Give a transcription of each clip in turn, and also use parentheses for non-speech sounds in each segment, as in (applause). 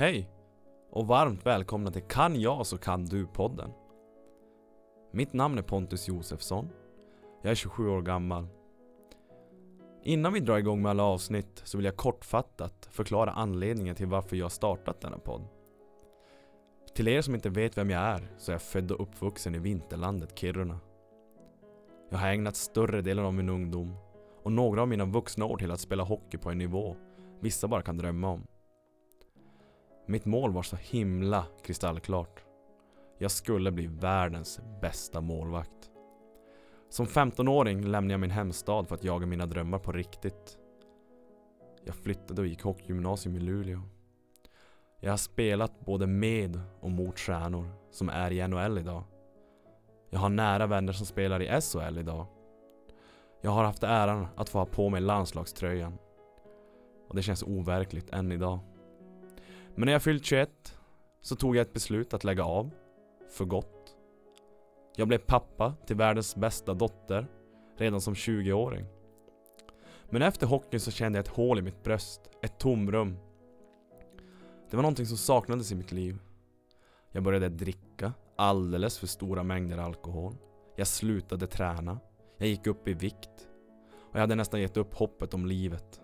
Hej! Och varmt välkomna till Kan jag så kan du-podden. Mitt namn är Pontus Josefsson. Jag är 27 år gammal. Innan vi drar igång med alla avsnitt så vill jag kortfattat förklara anledningen till varför jag startat denna podd. Till er som inte vet vem jag är så är jag född och uppvuxen i vinterlandet Kiruna. Jag har ägnat större delen av min ungdom och några av mina vuxna år till att spela hockey på en nivå vissa bara kan drömma om. Mitt mål var så himla kristallklart. Jag skulle bli världens bästa målvakt. Som 15-åring lämnade jag min hemstad för att jaga mina drömmar på riktigt. Jag flyttade och gick hockeygymnasium i Luleå. Jag har spelat både med och mot stjärnor som är i NHL idag. Jag har nära vänner som spelar i SHL idag. Jag har haft äran att få ha på mig landslagströjan. Och det känns overkligt än idag. Men när jag fyllt 21 så tog jag ett beslut att lägga av. För gott. Jag blev pappa till världens bästa dotter redan som 20-åring. Men efter hockeyn så kände jag ett hål i mitt bröst, ett tomrum. Det var någonting som saknades i mitt liv. Jag började dricka alldeles för stora mängder alkohol. Jag slutade träna. Jag gick upp i vikt. Och jag hade nästan gett upp hoppet om livet.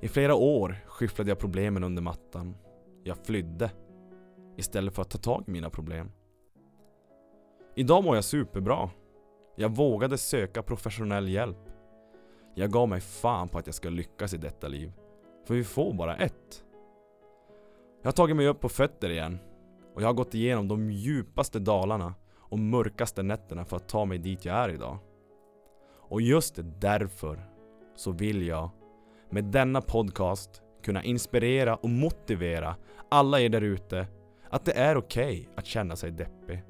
I flera år skyfflade jag problemen under mattan. Jag flydde. Istället för att ta tag i mina problem. Idag mår jag superbra. Jag vågade söka professionell hjälp. Jag gav mig fan på att jag ska lyckas i detta liv. För vi får bara ett. Jag har tagit mig upp på fötter igen. Och jag har gått igenom de djupaste dalarna och mörkaste nätterna för att ta mig dit jag är idag. Och just därför så vill jag med denna podcast kunna inspirera och motivera alla er där ute att det är okej okay att känna sig deppig.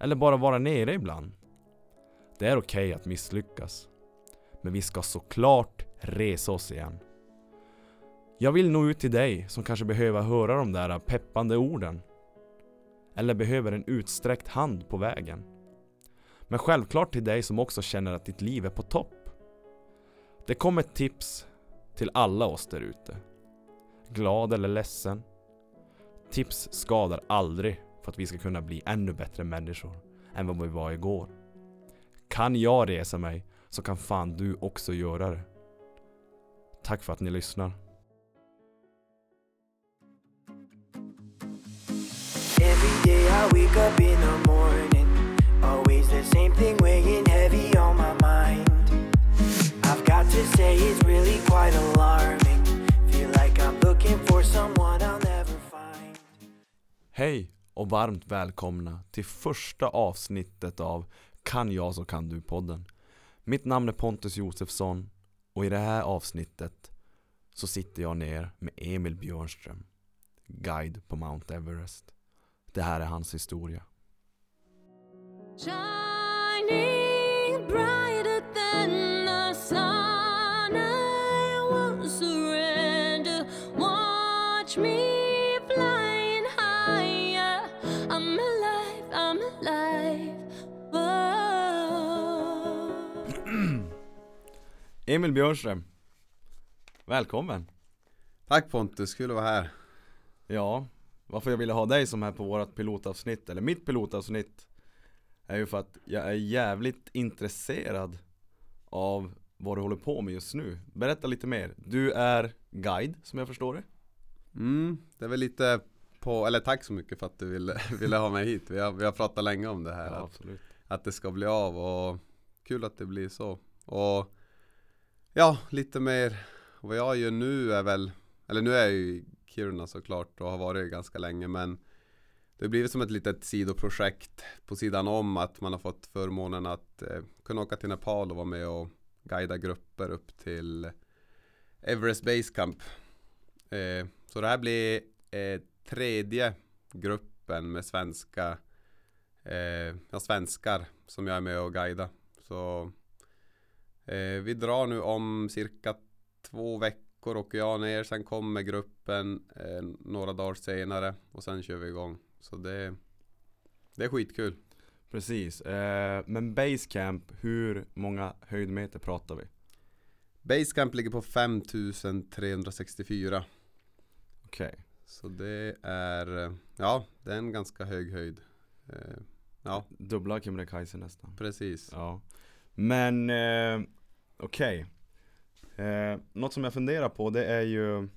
Eller bara vara nere ibland. Det är okej okay att misslyckas. Men vi ska såklart resa oss igen. Jag vill nå ut till dig som kanske behöver höra de där peppande orden. Eller behöver en utsträckt hand på vägen. Men självklart till dig som också känner att ditt liv är på topp. Det kommer tips till alla oss där ute. Glad eller ledsen. Tips skadar aldrig för att vi ska kunna bli ännu bättre människor än vad vi var igår. Kan jag resa mig så kan fan du också göra det. Tack för att ni lyssnar. Every day I wake up in the morning Always the same thing weighing Hej och varmt välkomna till första avsnittet av Kan jag så kan du-podden. Mitt namn är Pontus Josefsson och i det här avsnittet så sitter jag ner med Emil Björnström Guide på Mount Everest. Det här är hans historia. Shining brighter than the sun surrender Watch me flying higher I'm alive, I'm alive. Emil Björnström Välkommen! Tack Pontus, kul att vara här Ja, varför jag ville ha dig som här på vårt pilotavsnitt, eller mitt pilotavsnitt Är ju för att jag är jävligt intresserad av vad du håller på med just nu. Berätta lite mer, du är guide som jag förstår det. Mm, det är väl lite på, eller tack så mycket för att du ville, (laughs) ville ha mig hit. Vi har, vi har pratat länge om det här ja, att, att det ska bli av och kul att det blir så. Och Ja, lite mer vad jag gör nu är väl Eller nu är jag ju i Kiruna såklart och har varit ganska länge men Det har blivit som ett litet sidoprojekt på sidan om att man har fått förmånen att eh, kunna åka till Nepal och vara med och guida grupper upp till Everest Base Camp. Eh, så det här blir eh, tredje gruppen med svenska eh, ja, svenskar som jag är med och guida. Så eh, vi drar nu om cirka två veckor åker jag ner. Sen kommer gruppen eh, några dagar senare och sen kör vi igång. Så det, det är skitkul. Precis, eh, men Basecamp, hur många höjdmeter pratar vi? Basecamp ligger på 5364 Okej okay. Så det är, ja, det är en ganska hög höjd. Eh, ja, Dubbla Kebnekaise nästan. precis. Ja. Men eh, okej. Eh, något som jag funderar på det är ju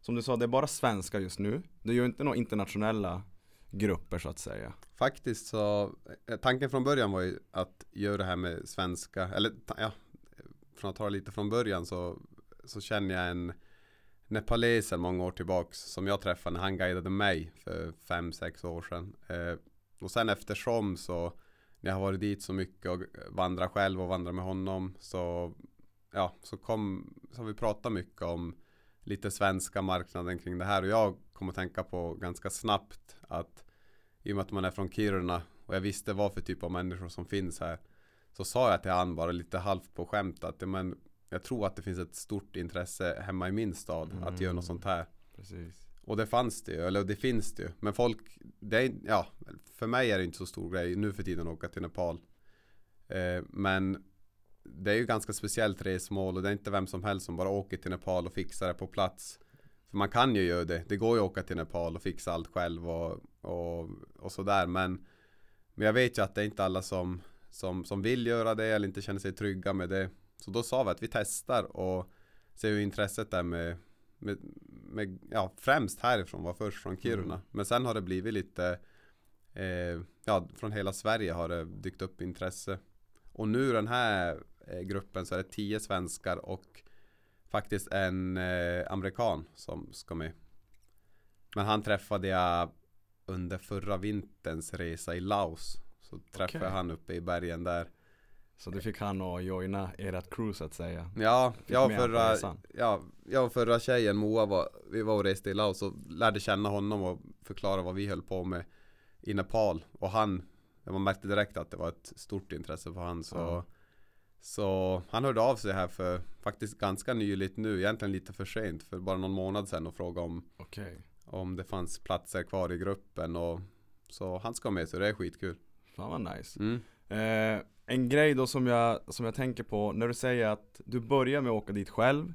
Som du sa, det är bara svenskar just nu. Det är ju inte några internationella grupper så att säga. Faktiskt så, eh, tanken från början var ju att göra det här med svenska, eller ja, från att ta det lite från början så, så känner jag en Nepaleser många år tillbaks som jag träffade när han guidade mig för fem sex år sedan. Eh, och sen eftersom så, när jag har varit dit så mycket och vandrat själv och vandrat med honom så, ja, så kom, så har vi pratat mycket om lite svenska marknaden kring det här och jag kom att tänka på ganska snabbt att i och med att man är från Kiruna och jag visste vad för typ av människor som finns här så sa jag till han bara lite halvt på skämt att men, jag tror att det finns ett stort intresse hemma i min stad att göra något sånt här. Precis. och det fanns det ju, eller det finns det ju. Men folk, det är, ja, för mig är det inte så stor grej nu för tiden att åka till Nepal. Eh, men det är ju ganska speciellt resmål och det är inte vem som helst som bara åker till Nepal och fixar det på plats. För man kan ju göra det. Det går ju att åka till Nepal och fixa allt själv och, och, och sådär. Men, men jag vet ju att det är inte alla som, som, som vill göra det eller inte känner sig trygga med det. Så då sa vi att vi testar och ser hur intresset är med, med, med ja, främst härifrån var först från Kiruna. Mm. Men sen har det blivit lite, eh, ja, från hela Sverige har det dykt upp intresse. Och nu den här eh, gruppen så är det tio svenskar och faktiskt en eh, amerikan som ska med. Men han träffade jag under förra vinterns resa i Laos. Så träffade Okej. han uppe i bergen där. Så du fick han att joina ert crew så att säga. Ja, jag och förra, ja, jag och förra tjejen Moa var, vi var och reste i Laos och lärde känna honom och förklara vad vi höll på med i Nepal. Och han, man märkte direkt att det var ett stort intresse för han. Så, Ja. så han hörde av sig här för faktiskt ganska nyligt nu, egentligen lite för sent, för bara någon månad sedan och frågade om, Okej. Om det fanns platser kvar i gruppen. Och, så han ska med så det är skitkul. Fan vad nice. Mm. Eh, en grej då som jag, som jag tänker på, när du säger att du börjar med att åka dit själv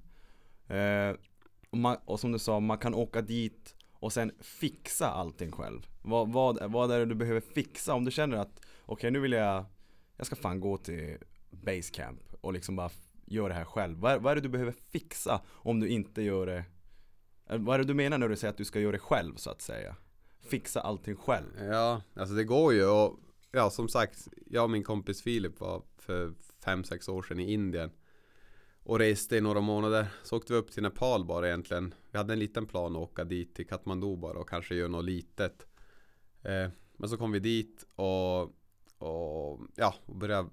eh, och, man, och som du sa, man kan åka dit och sen fixa allting själv Vad, vad, vad är det du behöver fixa? Om du känner att, okej nu vill jag, jag ska fan gå till basecamp och liksom bara göra det här själv vad är, vad är det du behöver fixa om du inte gör det Eh, vad är det du menar när du säger att du ska göra det själv så att säga? Fixa allting själv Ja, alltså det går ju och ja, som sagt, jag och min kompis Filip var för fem sex år sedan i Indien och reste i några månader. Så åkte vi upp till Nepal bara egentligen. Vi hade en liten plan att åka dit till Kathmandu bara och kanske göra något litet. Eh, men så kom vi dit och, och ja, och började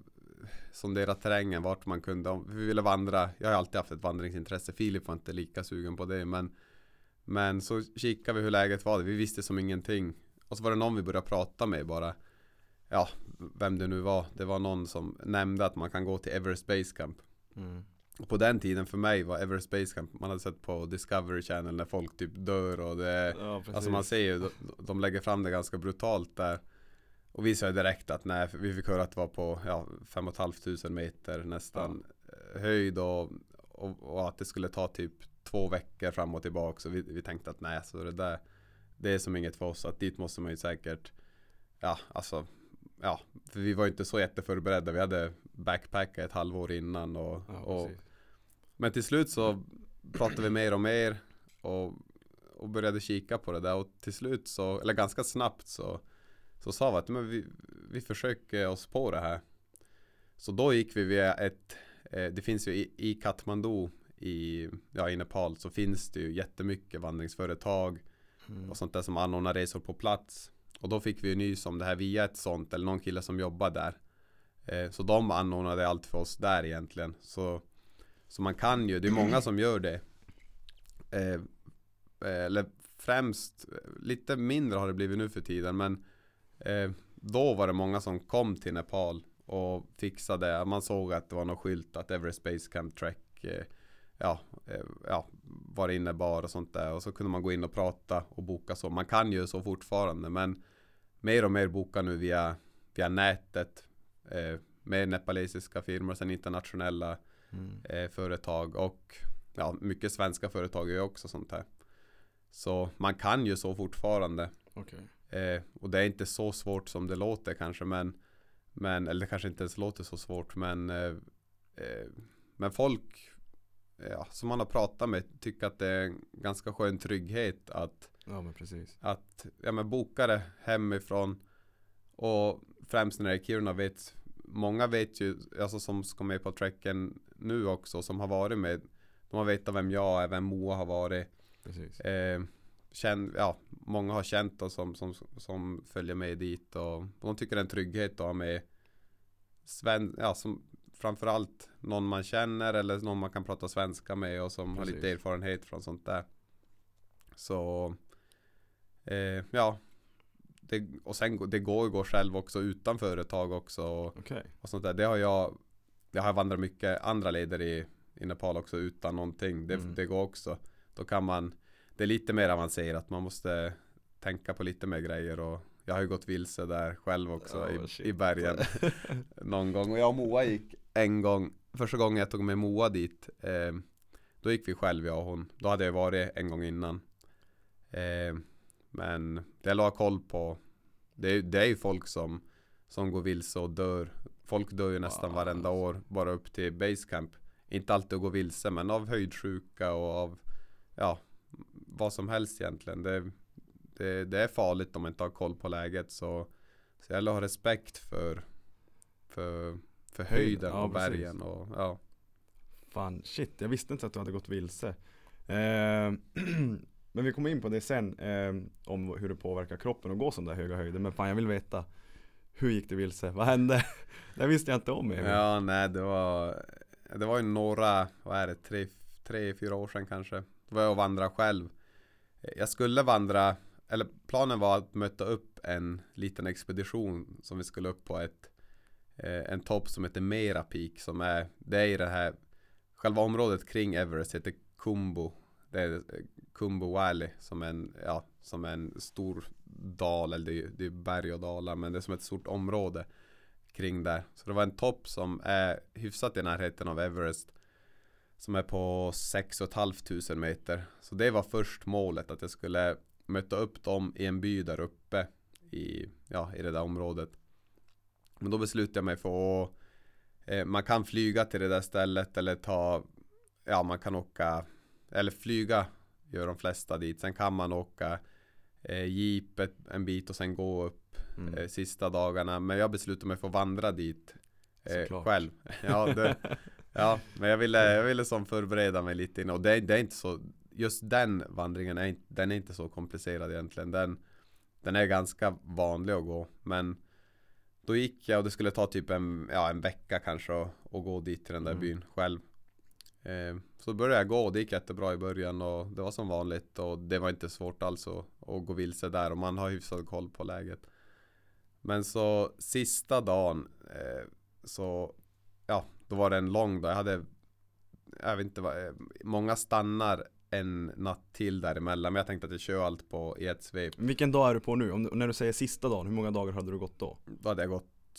sondera terrängen vart man kunde. Vi ville vandra. Jag har alltid haft ett vandringsintresse. Filip var inte lika sugen på det, men men så kikade vi hur läget var. Vi visste som ingenting. Och så var det någon vi började prata med bara. Ja, vem det nu var. Det var någon som nämnde att man kan gå till Everest Base Camp. mm. Och på den tiden för mig var Everest Base Camp, man hade sett på Discovery Channel när folk typ dör och det Ja Alltså man ser ju, de, de lägger fram det ganska brutalt där. Och vi sa ju direkt att nej, vi fick höra att det var på ja, 5 500 meter nästan eh, höjd och, och, och att det skulle ta typ två veckor fram och tillbaka. Så vi, vi tänkte att nej, så det där det är som inget för oss. Att dit måste man ju säkert, ja alltså, ja, för vi var ju inte så jätteförberedda. Vi hade backpackat ett halvår innan och, Ja, och men till slut så pratade vi mer och mer och, och började kika på det där och till slut så, eller ganska snabbt så, så sa vi att men vi, vi försöker oss på det här. Så då gick vi via ett, eh, det finns ju i, i Kathmandu i, ja, i Nepal så finns det ju jättemycket vandringsföretag Mm. och sånt där som anordnar resor på plats. Och då fick vi ju nys om det här via ett sånt eller någon kille som jobbar där. Eh, så de anordnade allt för oss där egentligen. Så, så man kan ju, det är många som gör det. Eh, eh, eller främst, lite mindre har det blivit nu för tiden men eh, då var det många som kom till Nepal och fixade, man såg att det var någon skylt att Everest Base Camp Trek eh, ja, eh, ja, vad det innebar och sånt där. Och så kunde man gå in och prata och boka så. Man kan ju så fortfarande men mer och mer boka nu via, via nätet. Eh, med nepalesiska firmor, sen internationella Mm. eh, företag och ja, mycket svenska företag gör ju också sånt här. Så man kan ju så fortfarande. Okej. Eh, och det är inte så svårt som det låter kanske men, men eller det kanske inte ens låter så svårt men eh, eh, Men folk ja, som man har pratat med tycker att det är en ganska skön trygghet att Ja men precis. att ja, men boka det hemifrån och främst när det är Kiruna vet många vet ju, alltså som ska med på trekken nu också som har varit med de har vetat vem jag är, vem Moa har varit Precis. eh, känn, ja, många har känt oss som, som, som följer med dit och de tycker det är en trygghet att ha med sven, ja, som framförallt någon man känner eller någon man kan prata svenska med och som har lite Precis. erfarenhet från sånt där. Så eh, ja, det, och sen det går ju gå själv också utan företag också och, Okej. och sånt där. Det har jag, jag har vandrat mycket andra leder i, i Nepal också utan någonting. Det, Mm. det går också. Då kan man, det är lite mer avancerat. Man måste tänka på lite mer grejer och jag har ju gått vilse där själv också Oh, i, shit. i bergen (laughs) någon gång. Och jag och Moa gick en gång, första gången jag tog med Moa dit, eh, då gick vi själv jag och hon. Då hade jag varit en gång innan. Eh, men det jag la koll på, det är, det är ju folk som, som går vilse och dör. Folk dör ju nästan Wow. varenda år, bara upp till basecamp. Inte alltid att gå vilse, men av höjdsjuka och av, ja, vad som helst egentligen. Det, det, det är farligt om man inte har koll på läget så, så jag har respekt för, för, för höjden Ja, och bergen och ja. Fan, shit. Jag visste inte att du hade gått vilse. Eh, (clears throat) men vi kommer in på det sen. Eh, om hur det påverkar kroppen att gå sådana där höga höjder. Men fan, jag vill veta. Hur gick du vilse? Vad hände? (laughs) det visste jag inte om Emil. Ja, nej det var Det var ju några, vad är det, tre, tre fyra år sedan kanske Då var jag och vandrade själv Jag skulle vandra, eller planen var att möta upp en liten expedition som vi skulle upp på ett Eh, en topp som heter Mera Peak som är, det är i det här Själva området kring Everest heter Kumbo. Det är eh, Kumbo Valley som är en, ja, som är en stor dal, eller det är, det är berg och dalar men det är som ett stort område kring där. Så det var en topp som är hyfsat i närheten av Everest. Som är på 6 500 meter. Så det var först målet att jag skulle möta upp dem i en by där uppe i, ja, i det där området. Men då beslutade jag mig för att eh, man kan flyga till det där stället eller ta, ja man kan åka, eller flyga gör de flesta dit. Sen kan man åka eh, jeep ett, en bit och sen gå upp Mm. eh, sista dagarna. Men jag beslutade mig för att vandra dit eh, själv. (laughs) Ja, det, ja, men jag ville, jag ville som förbereda mig lite innan. Och det, det är inte så, just den vandringen är, inte- den är inte så komplicerad egentligen. Den, den är ganska vanlig att gå. Men då gick jag och det skulle ta typ en, ja, en vecka kanske att att gå dit till den där Mm. byn själv. Eh, så började jag gå och det gick jättebra i början och det var som vanligt och det var inte svårt alls att, att gå vilse där och man har hyfsad koll på läget. Men så sista dagen eh, så ja, då var det en lång dag. Jag hade, jag vet inte vad, eh, många stannar en natt till däremellan men jag tänkte att jag kör allt på i ett svep. Vilken dag är du på nu? Om, när du säger sista dagen, hur många dagar hade du gått då? Då hade jag gått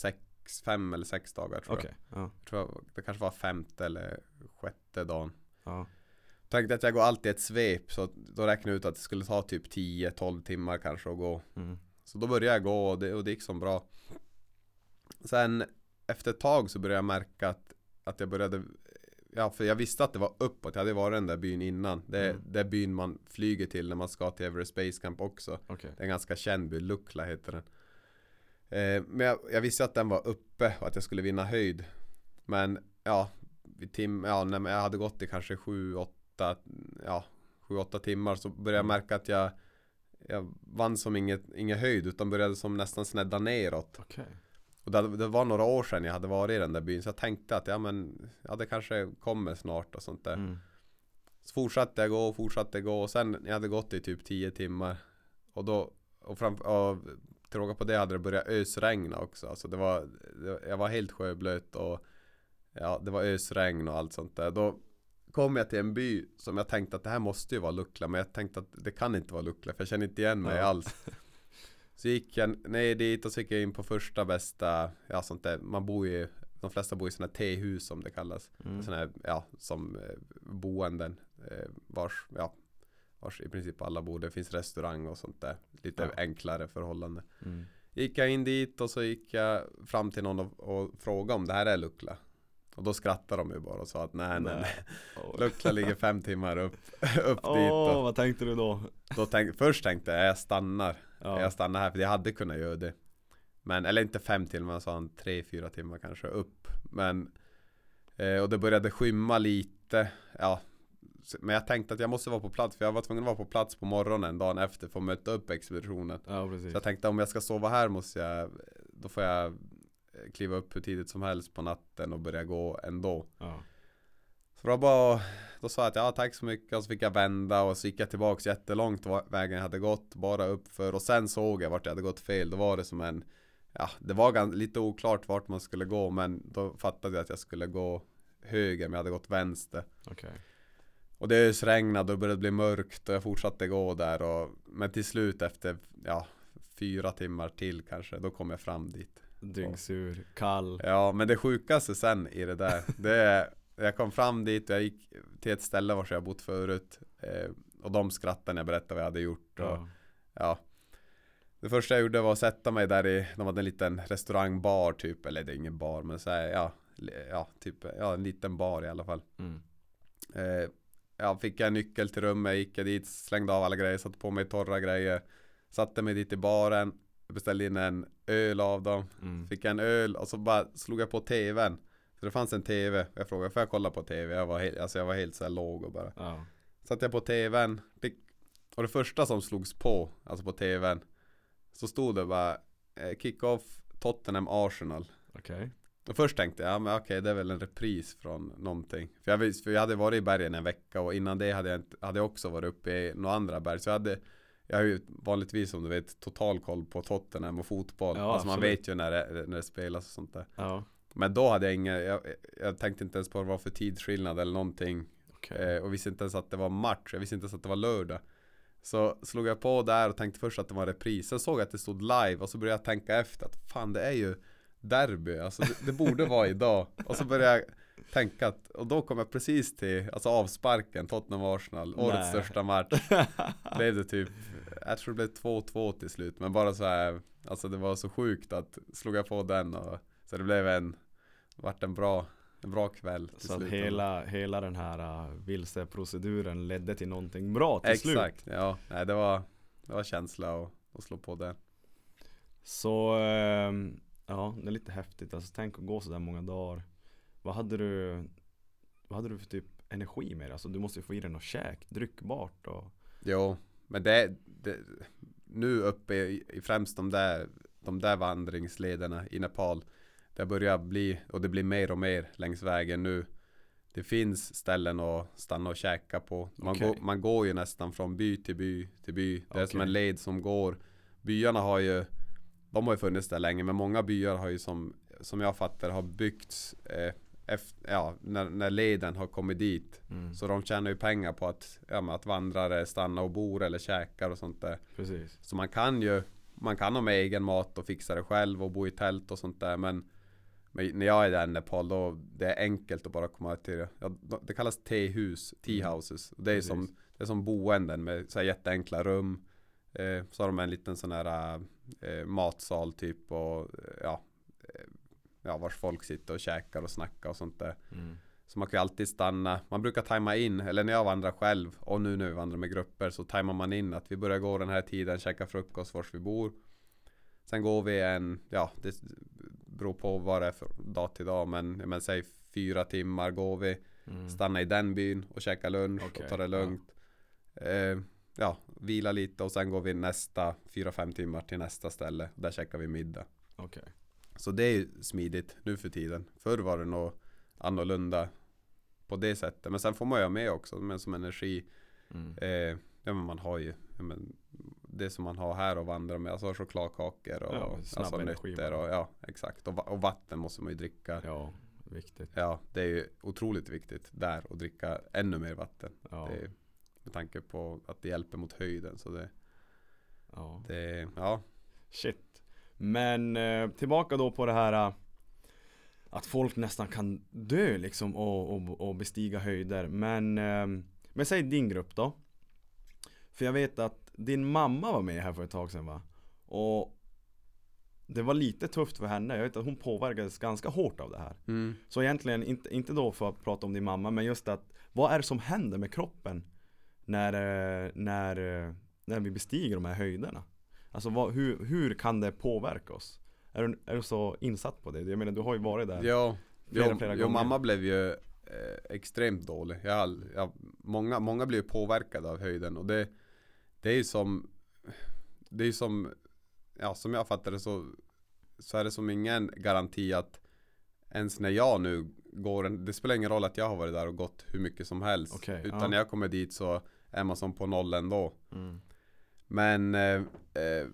sex, fem eller sex dagar tror Okej, ja. jag. jag tror jag, det kanske var femte eller sjätte dagen. ja. Tänkte att jag går alltid ett svep så då räknade jag ut att det skulle ta typ 10-12 timmar kanske att gå. Mm. Så då började jag gå och det, och det gick som bra. Sen efter ett tag så började jag märka att, att jag började Ja för jag visste att det var uppåt, jag hade varit den där byn innan. Det, Mm. det är byn man flyger till när man ska till Everest Base Camp också. Okej. Det är en ganska känd by, Lukla heter den. Eh, men jag, jag visste att den var uppe och att jag skulle vinna höjd. Men ja, vid tim, ja när jag hade gått i kanske 7-8 ja, 7-8 timmar så började jag Mm. märka att jag jag vann som inget, ingen höjd utan började som nästan snedda neråt. Okej. Och det, det var några år sedan jag hade varit i den där byn så jag tänkte att ja men ja det kanske kommer snart och sånt där. Mm. Så fortsatte jag gå och fortsatte gå och sen jag hade gått i typ 10 timmar och då och fram, och till råga på det hade det börjat ösregna också. Alltså det var, det, jag var helt sjöblöt och ja, det var ösregn och allt sånt där. Då kom jag till en by som jag tänkte att det här måste ju vara Lukla men jag tänkte att det kan inte vara Lukla för jag känner inte igen mig Ja. alls. (laughs) Så gick jag ner dit och så gick jag in på första bästa, ja sånt där, man bor ju, de flesta bor i sådana tehus som det kallas. Mm. Här, ja, som eh, boenden eh, vars, ja, vars i princip alla bor. Det finns restaurang och sånt där. Lite Ja. enklare förhållande. Mm. Gick jag in dit och så gick jag fram till någon och, och frågade om det här är Lukla. Och då skrattade de ju bara och sa att nej nej, nej. Åh, Lukla ligger fem timmar upp, (laughs) upp Åh, dit. Och vad tänkte du då? då tänk, först tänkte jag jag stannar. Ja. Jag stannar här för jag hade kunnat göra det. Men, eller inte fem timmar, sa han tre, fyra timmar kanske upp. Men, eh, och det började skymma lite. Ja, men jag tänkte att jag måste vara på plats för jag var tvungen att vara på plats på morgonen dagen efter för att möta upp expeditionen. Ja. Så jag tänkte om jag ska sova här måste jag, då får jag eh, kliva upp hur tidigt som helst på natten och börja gå ändå. Ja. Så då, bara, då sa jag att ja tack så mycket och så fick jag vända och så gick jag tillbaks jättelångt vägen jag hade gått bara uppför och sen såg jag vart jag hade gått fel. Då var det som en Ja det var lite oklart vart man skulle gå men då fattade jag att jag skulle gå höger men jag hade gått vänster. Okej. Och det ösregnade och det började bli mörkt och jag fortsatte gå där och Men till slut efter ja fyra timmar till kanske då kom jag fram dit. Dyngsur, kall. Ja, men det sjukaste sen i det där, det är Jag kom fram dit och jag gick till ett ställe var jag bott förut eh, Och de skrattade när jag berättade vad jag hade gjort och, Ja. ja Det första jag gjorde var att sätta mig där i De hade en liten restaurangbar typ Eller det är ingen bar men så här, ja Ja, typ, ja en liten bar i alla fall Mm. eh, Ja, fick jag en nyckel till rummet, gick jag dit, slängde av alla grejer, satte på mig torra grejer Satte mig dit i baren Beställde in en öl av dem Mm. Fick jag en öl och så bara slog jag på tvn För det fanns en tv Jag frågade, får jag kolla på tv? Jag var helt, alltså jag var helt så här låg och bara Ja. Satte jag på tvn Och det första som slogs på Alltså på tvn Så stod det bara eh, Kick-off Tottenham Arsenal Okej. och först tänkte jag, ja men okej det är väl en repris från någonting För jag, för jag hade varit i bergen en vecka och innan det hade jag, inte, hade jag också varit uppe i några andra berg Så jag hade Jag har ju vanligtvis som du vet total koll på Tottenham och fotboll Ja, Alltså man absolut. vet ju när det, när det spelas och sånt där Ja. Men då hade jag inga, jag, jag tänkte inte ens på vad det var för tidsskillnad eller någonting. Okej. eh, Och visste inte ens att det var match, jag visste inte ens att det var lördag. Så slog jag på där och tänkte först att det var repris. Sen såg jag att det stod live och så började jag tänka efter att fan det är ju derby, alltså det, det borde (laughs) vara idag. Och så började jag tänka att, och då kom jag precis till, alltså avsparken, Tottenham-Arsenal, årets största match. (laughs) Blev det typ, jag tror det blev 2-2 till slut. Men bara så här, alltså det var så sjukt att slog jag på den och Så det blev en, vart en bra, en bra kväll till Så att slut hela, hela den här uh, vilseproceduren ledde till någonting bra till slut. Exakt, ja, nej det var, det var känsla att, att slå på den Så ehm, ja, det är lite häftigt. Alltså tänk att gå sådär många dagar. Vad hade du Vad hade du för typ energi med det? Alltså du måste ju få i dig något käk, dryckbart och Jo, men det, det nu uppe i, i främst de där, de där vandringslederna i Nepal Det börjar bli, och det blir mer och mer längs vägen nu. Det finns ställen att stanna och käka på. Man, Okej. går, man går ju nästan från by till by till by. Det är som en led som går. Byarna har ju De har ju funnits där länge men många byar har ju som Som jag fattar har byggts eh, efter, ja, när, när leden har kommit dit. Mm, så de tjänar ju pengar på att, ja, att vandrare stannar och bor eller käkar och sånt där. precis. Så man kan ju Man kan ha med egen mat och fixa det själv och bo i tält och sånt där men men när jag är där i Nepal då Det är enkelt att bara komma till det ja, Det kallas tehus, teahouses Det är Precis. som Det är som boenden med så här jätteenkla rum eh, Så har de en liten sån här eh, Matsal typ och eh, ja eh, Ja vars folk sitter och käkar och snackar och sånt där Mm. så man kan ju alltid stanna. Man brukar tajma in, eller när jag vandrar själv och nu när vi vandrar med grupper så tajmar man in att vi börjar gå den här tiden, käka frukost vars vi bor. Sen går vi en, ja det beror på vad det är för dag till dag men, men säg fyra timmar går vi. Mm. Stanna i den byn och käka lunch Okej, och ta det lugnt. Eh, ja, vila lite och sen går vi nästa fyra fem timmar till nästa ställe. Där käkar vi middag. Okej. Så det är smidigt nu för tiden. Förr var det nog annorlunda på det sättet. Men sen får man ju ha med också, men som energi. Mm. Eh, ja men man har ju ja, men, det som man har här och vandra med. Alltså chokladkakor och Ja, alltså, nötter och ja exakt. Och, och vatten måste man ju dricka. Ja. Ja, viktigt. det är ju otroligt viktigt där att dricka ännu mer vatten. Ja, Det med tanke på att det hjälper mot höjden. Så det, ja. det ja. Shit. Men eh, tillbaka då på det här eh, att folk nästan kan dö liksom och, och, och bestiga höjder. Men, eh, men säg din grupp då. För jag vet att din mamma var med här för ett tag sedan va? Och det var lite tufft för henne, jag vet att hon påverkades ganska hårt av det här Mm. Så egentligen, inte, inte då för att prata om din mamma, men just att Vad är det som händer med kroppen när, eh, när, eh, när vi bestiger de här höjderna? Alltså vad, hur, hur kan det påverka oss? Är du, är du så insatt på det? Jag menar du har ju varit där Ja, flera, jo, flera gånger. mamma blev ju eh, extremt dålig. Jag, jag, många, många ju påverkade av höjden och det, det är ju som Det är som Ja, som jag fattar det så Så är det som ingen garanti att Ens när jag nu går Det spelar ingen roll att jag har varit där och gått hur mycket som helst Okej, Utan ja. när jag kommer dit så är man som på noll ändå mm. Men eh, eh,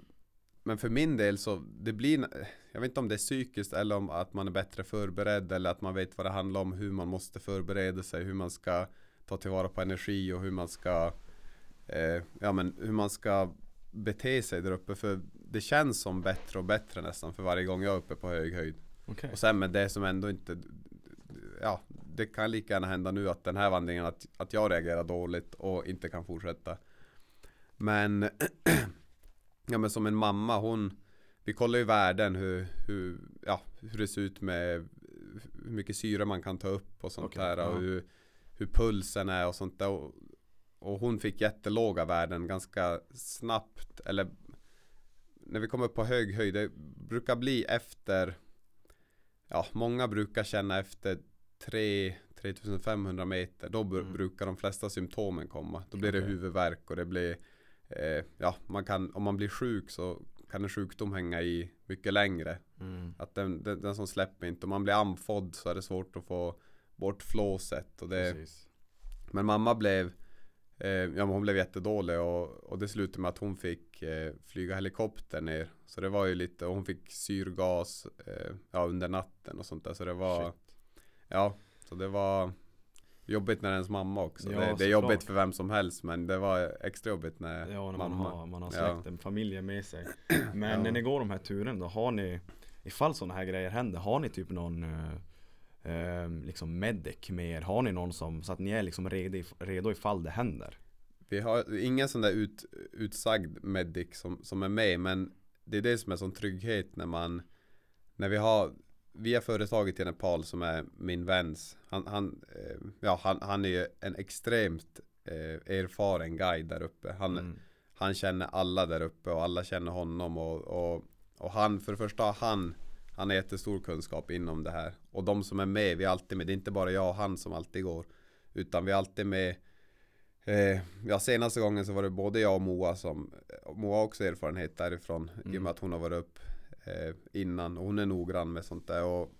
Men för min del så det blir Jag vet inte om det är psykiskt eller om att man är bättre förberedd eller att man vet vad det handlar om hur man måste förbereda sig hur man ska ta tillvara på energi och hur man ska eh, Ja men hur man ska bete sig där uppe för det känns som bättre och bättre nästan för varje gång jag är uppe på hög höjd. Okej. Och sen med det som ändå inte Ja det kan lika gärna hända nu att den här vandringen att, att jag reagerar dåligt och inte kan fortsätta. Men (clears throat) Ja men som en mamma hon Vi kollar ju värden hur, hur, ja, hur det ser ut med Hur mycket syre man kan ta upp och sånt Okej, där och hur, hur pulsen är och sånt där. Och, och hon fick jättelåga värden ganska snabbt eller När vi kommer upp på hög höjd det brukar bli efter Ja många brukar känna efter 3 3500 meter Då Mm. brukar de flesta symptomen komma Då blir det Okej. huvudvärk och det blir eh, Ja man kan om man blir sjuk så kan en sjukdom hänga i mycket längre mm. Att den, den, den som släpper inte Om man blir andfådd så är det svårt att få bort flåset och det Precis men mamma blev eh, Ja hon blev jättedålig och, och det slutade med att hon fick eh, flyga helikopter ner Så det var ju lite, och hon fick syrgas eh, Ja under natten och sånt där så det var Shit. Ja Så det var Jobbigt när ens mamma också Ja, det, det är jobbigt för vem som helst men det var extra jobbigt när Ja, när man mamma har, man har Ja. släkten, familjen med sig Men Ja. när ni går de här turen då, har ni Ifall sådana här grejer händer, har ni typ någon eh, Liksom medic med er? Har ni någon som, så att ni är liksom redo, redo ifall det händer? Vi har ingen sån där ut, utsagd medic som, som är med men det är det som är sån trygghet när man När vi har Vi har företaget i Nepal som är min väns Han, han, eh, ja, han, han är ju en extremt eh, erfaren guide där uppe han, Mm. han känner alla där uppe och alla känner honom och, och, och han, för det första har han Han har jättestor kunskap inom det här. Och de som är med, vi är alltid med. Det är inte bara jag och han som alltid går. Utan vi är alltid med. Eh, Ja senaste gången så var det både jag och Moa som Moa har också erfarenhet därifrån I och Mm. med att hon har varit upp eh, Innan. Och hon är noggrann med sånt där. Och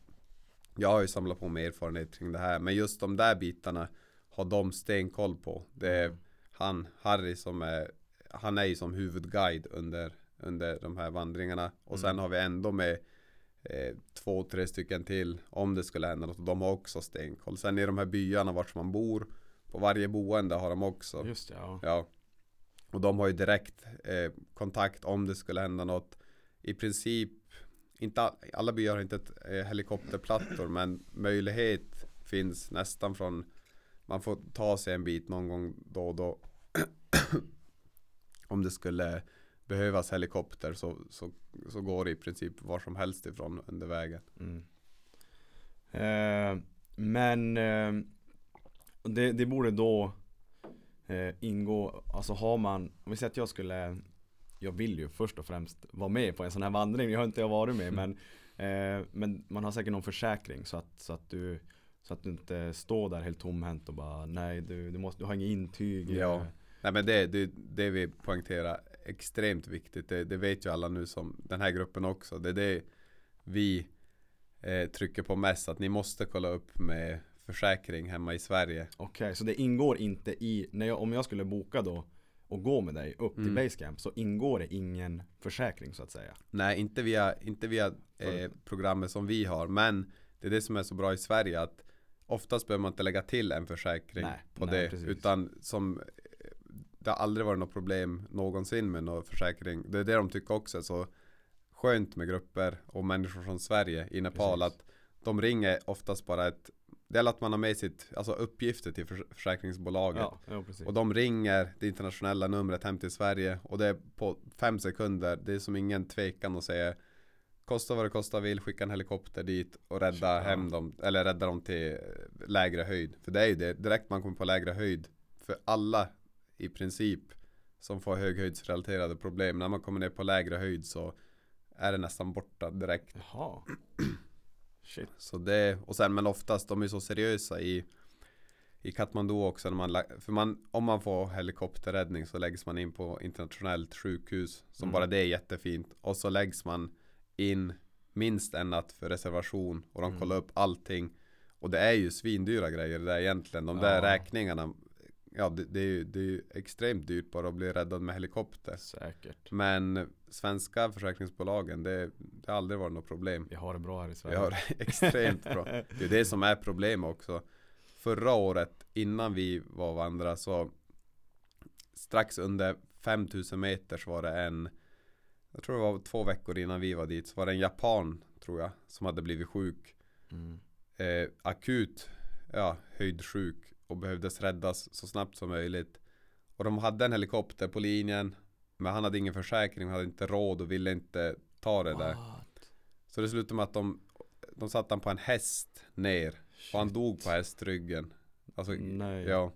Jag har ju samlat på mig erfarenhet kring det här. Men just de där bitarna Har de stenkoll på. Det är Mm. han, Harry som är Han är ju som huvudguide under Under de här vandringarna. Och sen Mm. har vi ändå med eh, Två, tre stycken till Om det skulle hända något. Och de har också stenkoll. Sen i de här byarna vart man bor På varje boende har de också. Just det, ja. Ja. Och de har ju direkt eh, kontakt om det skulle hända något. I princip inte all, Alla byar har inte ett, eh, helikopterplattor men möjlighet finns nästan från Man får ta sig en bit någon gång då och då. (clears throat) Om det skulle behövas helikopter så, så, så går det i princip var som helst ifrån under vägen Mm. Eh, men eh, det, det borde då eh, ingå, alltså har man, om vi säger att jag skulle Jag vill ju först och främst vara med på en sån här vandring, jag har inte jag varit med (laughs) men eh, Men man har säkert någon försäkring så att, så att du Så att du inte står där helt tomhänt och bara nej du, du, måste, du har inget intyg Ja. Nej men det, det, det vi poängterar extremt viktigt. Det, det vet ju alla nu som den här gruppen också. Det är det vi eh, trycker på mest. Att ni måste kolla upp med försäkring hemma i Sverige. Okej, så det ingår inte i, när jag, om jag skulle boka då och gå med dig upp till Mm. Basecamp så ingår det ingen försäkring så att säga Nej, inte via, inte via eh, programmet som vi har. Men det är det som är så bra i Sverige. att Oftast behöver man inte lägga till en försäkring Nej, på nej, det. precis. Utan som Det har aldrig varit något problem någonsin med någon försäkring. Det är det de tycker också så skönt med grupper och människor från Sverige i Nepal. Precis. Att de ringer oftast bara ett det gäller att man har med sitt, alltså uppgifter till förs- försäkringsbolaget. Ja, ja. Och de ringer det internationella numret hem till Sverige och det är på fem sekunder. Det är som ingen tvekan att säga Kosta vad det kostar vill, skicka en helikopter dit och rädda ja. hem dem Eller rädda dem till lägre höjd För det är ju det, direkt man kommer på lägre höjd För alla i princip Som får höghöjdsrelaterade problem När man kommer ner på lägre höjd så Är det nästan borta direkt Jaha. (clears throat) Shit. så det, och sen men oftast de är så seriösa i i Katmandu också när man, för man, om man får helikopterräddning så läggs man in på internationellt sjukhus Som Mm. bara det är jättefint Och så läggs man in minst en natt för reservation Och de Mm. kollar upp allting Och det är ju svindyra grejer det där egentligen De där Ja. räkningarna Ja det, det, är ju, det är ju extremt dyrt bara att bli räddad med helikopter Säkert. Men svenska försäkringsbolagen det, det har aldrig varit något problem Vi har det bra här i vi Sverige. har det (laughs) extremt bra. Det är det som är problemet också. Förra året innan vi var och vandra så strax under 5000 meter så var det en jag tror det var två veckor innan vi var dit så var det en japan tror jag som hade blivit sjuk Mm. eh, akut ja, höjdsjuk och behövdes räddas så snabbt som möjligt. Och de hade en helikopter på linjen men han hade ingen försäkring, hade inte råd och ville inte ta det där. What? Så det slutade med att de, de satte han på en häst ner och han Shit. dog på hästryggen. Alltså, Nej. ja.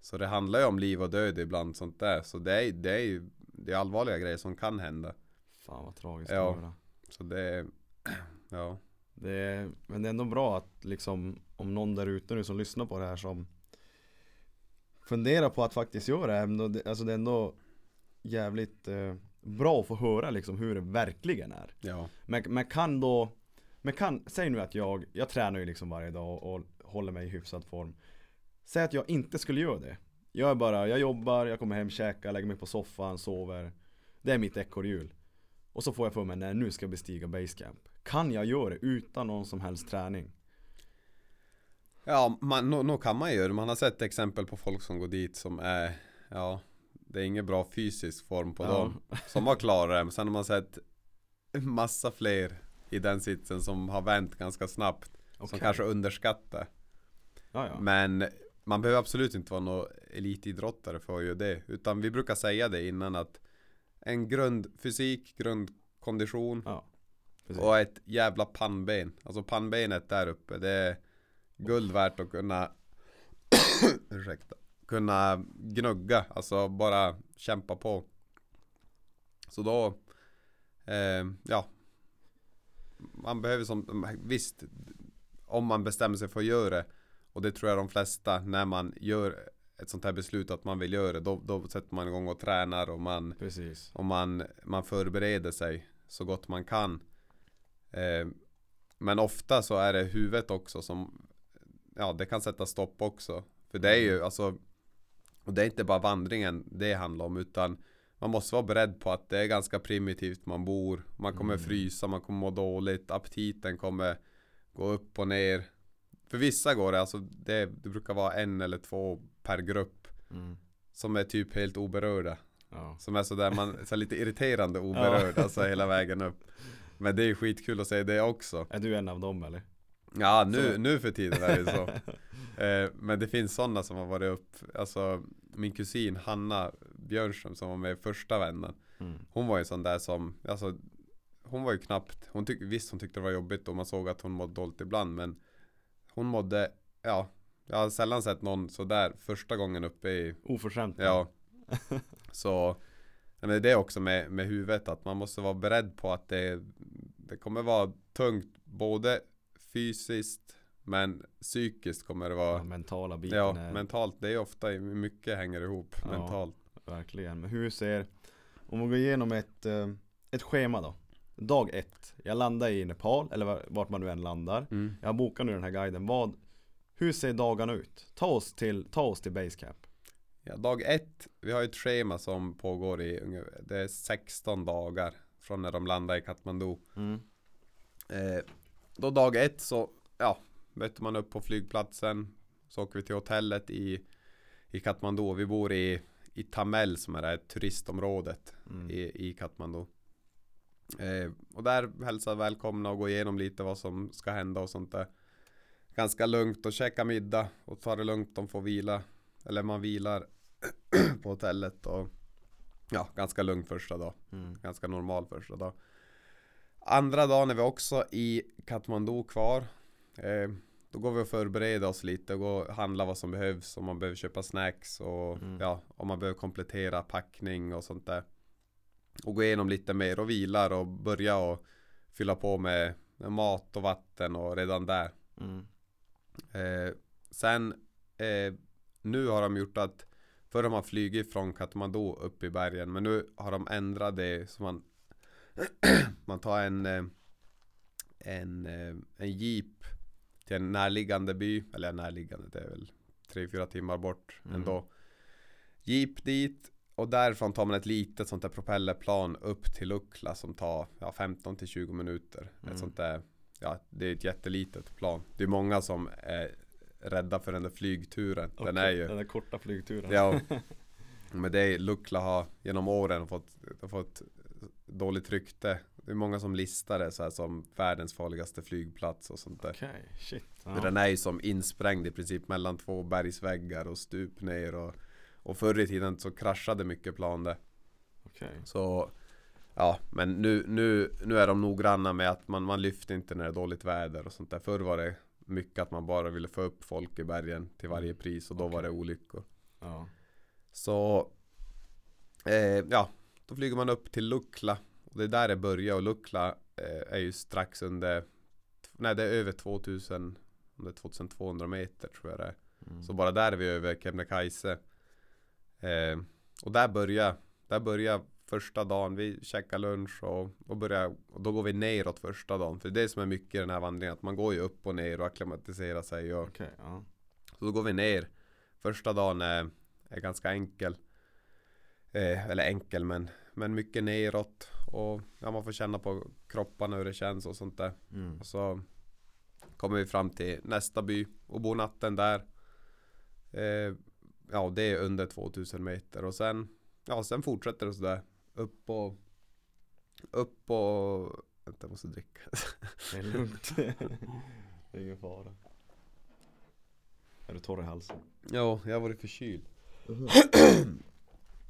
Så det handlar ju om liv och död ibland sånt där. Så det är, det är ju det är allvarliga grejer som kan hända. Fan vad tragiskt Ja. höra. Så det är, (clears throat) ja. Det är, men det är ändå bra att liksom om någon där ute nu som lyssnar på det här som funderar på att faktiskt göra det alltså det är ändå jävligt eh, bra att få höra liksom hur det verkligen är. Ja. Men, men kan då, men kan, säg nu att jag, jag tränar ju liksom varje dag och, och håller mig i hyfsad form. Säg att jag inte skulle göra det. Jag är bara, jag jobbar, jag kommer hem, käkar, lägger mig på soffan, sover. Det är mitt ekorrhjul. Och så får jag för mig, när nu ska jag bestiga basecamp. Kan jag göra det utan någon som helst träning? Ja, man, nå, nå kan man ju. Man har sett exempel på folk som går dit som är, ja, det är ingen bra fysisk form på Ja. dem. Som har klarat det. Men sen har man sett massa fler i den sitsen som har vänt ganska snabbt. Som Okej. kanske underskattar. Ja, ja. Men man behöver absolut inte vara någon elitidrottare för att göra det. Utan vi brukar säga det innan att en grundfysik, grundkondition ja. Precis. och ett jävla pannben. Alltså pannbenet där uppe, det är guld värt att kunna (coughs) Ursäkta. Kunna gnugga, alltså bara kämpa på. Så då eh, Ja Man behöver som, visst Om man bestämmer sig för att göra det Och det tror jag de flesta när man gör ett sånt här beslut att man vill göra det Då, då sätter man igång och tränar och man Precis. och man, man förbereder sig så gott man kan. Eh, men ofta så är det huvudet också som, ja det kan sätta stopp också. För det är ju alltså, och det är inte bara vandringen det handlar om utan man måste vara beredd på att det är ganska primitivt man bor. Man kommer Mm. frysa, man kommer må dåligt, aptiten kommer gå upp och ner. För vissa går det, alltså det, det brukar vara en eller två per grupp Mm. som är typ helt oberörda. Ja. Som är sådär, man, så lite irriterande oberörd, (laughs) Ja. alltså hela vägen upp. Men det är skitkul att se det också. Är du en av dem eller? Ja, nu, Så- nu för tiden är det så. (laughs) eh, men det finns sådana som har varit upp, alltså min kusin Hanna Björnström som var med i första vännen. Mm. Hon var ju sån där som, alltså hon var ju knappt, hon tyck, visst hon tyckte det var jobbigt och man såg att hon mådde dåligt ibland men hon mådde, ja, jag har sällan sett någon sådär första gången uppe i Oförskämt. Ja (laughs) Så men Det är också med, med huvudet att man måste vara beredd på att det, det kommer vara tungt Både fysiskt Men psykiskt kommer det Ja, vara mentala biten Ja, är mentalt Det är ofta mycket hänger ihop Ja. mentalt verkligen. Men hur ser, om vi går igenom ett, eh, ett schema då. Dag ett. Jag landar i Nepal, eller var- vart man nu än landar. mm. Jag bokar nu den här guiden. Vad, hur ser dagarna ut? Ta oss till, ta oss till basecamp. Ja, Dag ett Vi har ett schema som pågår i ungefär- Det är 16 dagar Från när de landar i Kathmandu Mm. Eh, då dag ett så, ja, möter man upp på flygplatsen. Så åker vi till hotellet i, i Kathmandu. Vi bor i, i Tamel som är det här turistområdet Mm. i, i Kathmandu. Eh, och där hälsar välkomna och går igenom lite vad som ska hända och sånt där. ganska lugnt och käka middag och ta det lugnt. De får vila. Eller man vilar (clears throat) på hotellet och ja, ganska lugnt första dag. Mm. Ganska normal första dag. Andra dagen är vi också i Katmandu kvar. Eh, då går vi och förbereder oss lite och går och handlar vad som behövs. Om man behöver köpa snacks och Mm. ja, om man behöver komplettera packning och sånt där. Och gå igenom lite mer och vilar och börja och fylla på med, med mat och vatten och redan där. Mm. Eh, sen eh, nu har de gjort att Förr har man flugit från Katmandu upp i bergen men nu har de ändrat det så man (clears throat) Man tar en eh, En, eh, en jeep Till en närliggande by Eller närliggande det är väl 3-4 timmar bort Mm. ändå Jeep dit och därifrån tar man ett litet sånt där propellerplan upp till Ukla som tar ja, 15 till 20 minuter. Mm. Ett sånt där, ja det är ett jättelitet plan. Det är många som är rädda för den där flygturen. Den är ju, Den där korta flygturen. ja. (laughs) Men det är, Lukla har genom åren fått, fått dåligt rykte. Det är många som listar det så här som världens farligaste flygplats och sånt där. Okej, shit. Ja. Den är ju som insprängd i princip mellan två bergsväggar och stup ner och, och förr i tiden så kraschade mycket plan där. Okej. Så Ja men nu, nu, nu är de noggranna med att man, man lyfter inte när det är dåligt väder och sånt där. Förr var det mycket att man bara ville få upp folk i bergen till varje pris och då var det olyckor. Ja. Så eh, Ja, då flyger man upp till Lukla. Och det är där det börjar och Lukla eh, är ju strax under Nej det är över 2000 om det är 2200 meter tror jag det är. Mm. Så bara där är vi över Kebnekaise. Eh, och där börjar, där börjar första dagen. Vi käkar lunch och, och, börjar, och då går vi neråt första dagen. För det är det som är mycket i den här vandringen. Att man går ju upp och ner och akklimatiserar sig. Och, Okej, ja. så då går vi ner. Första dagen är, är ganska enkel. Eh, eller enkel men, men mycket neråt. Och ja, man får känna på kropparna hur det känns och sånt där. Mm. Och så kommer vi fram till nästa by och bor natten där. Eh, ja, det är under 2000 meter och sen, ja, sen fortsätter det sådär. Upp och, upp och, vänta jag måste dricka. Det är lugnt. det är ingen fara. Är du torr i halsen? ja, jag har varit förkyld.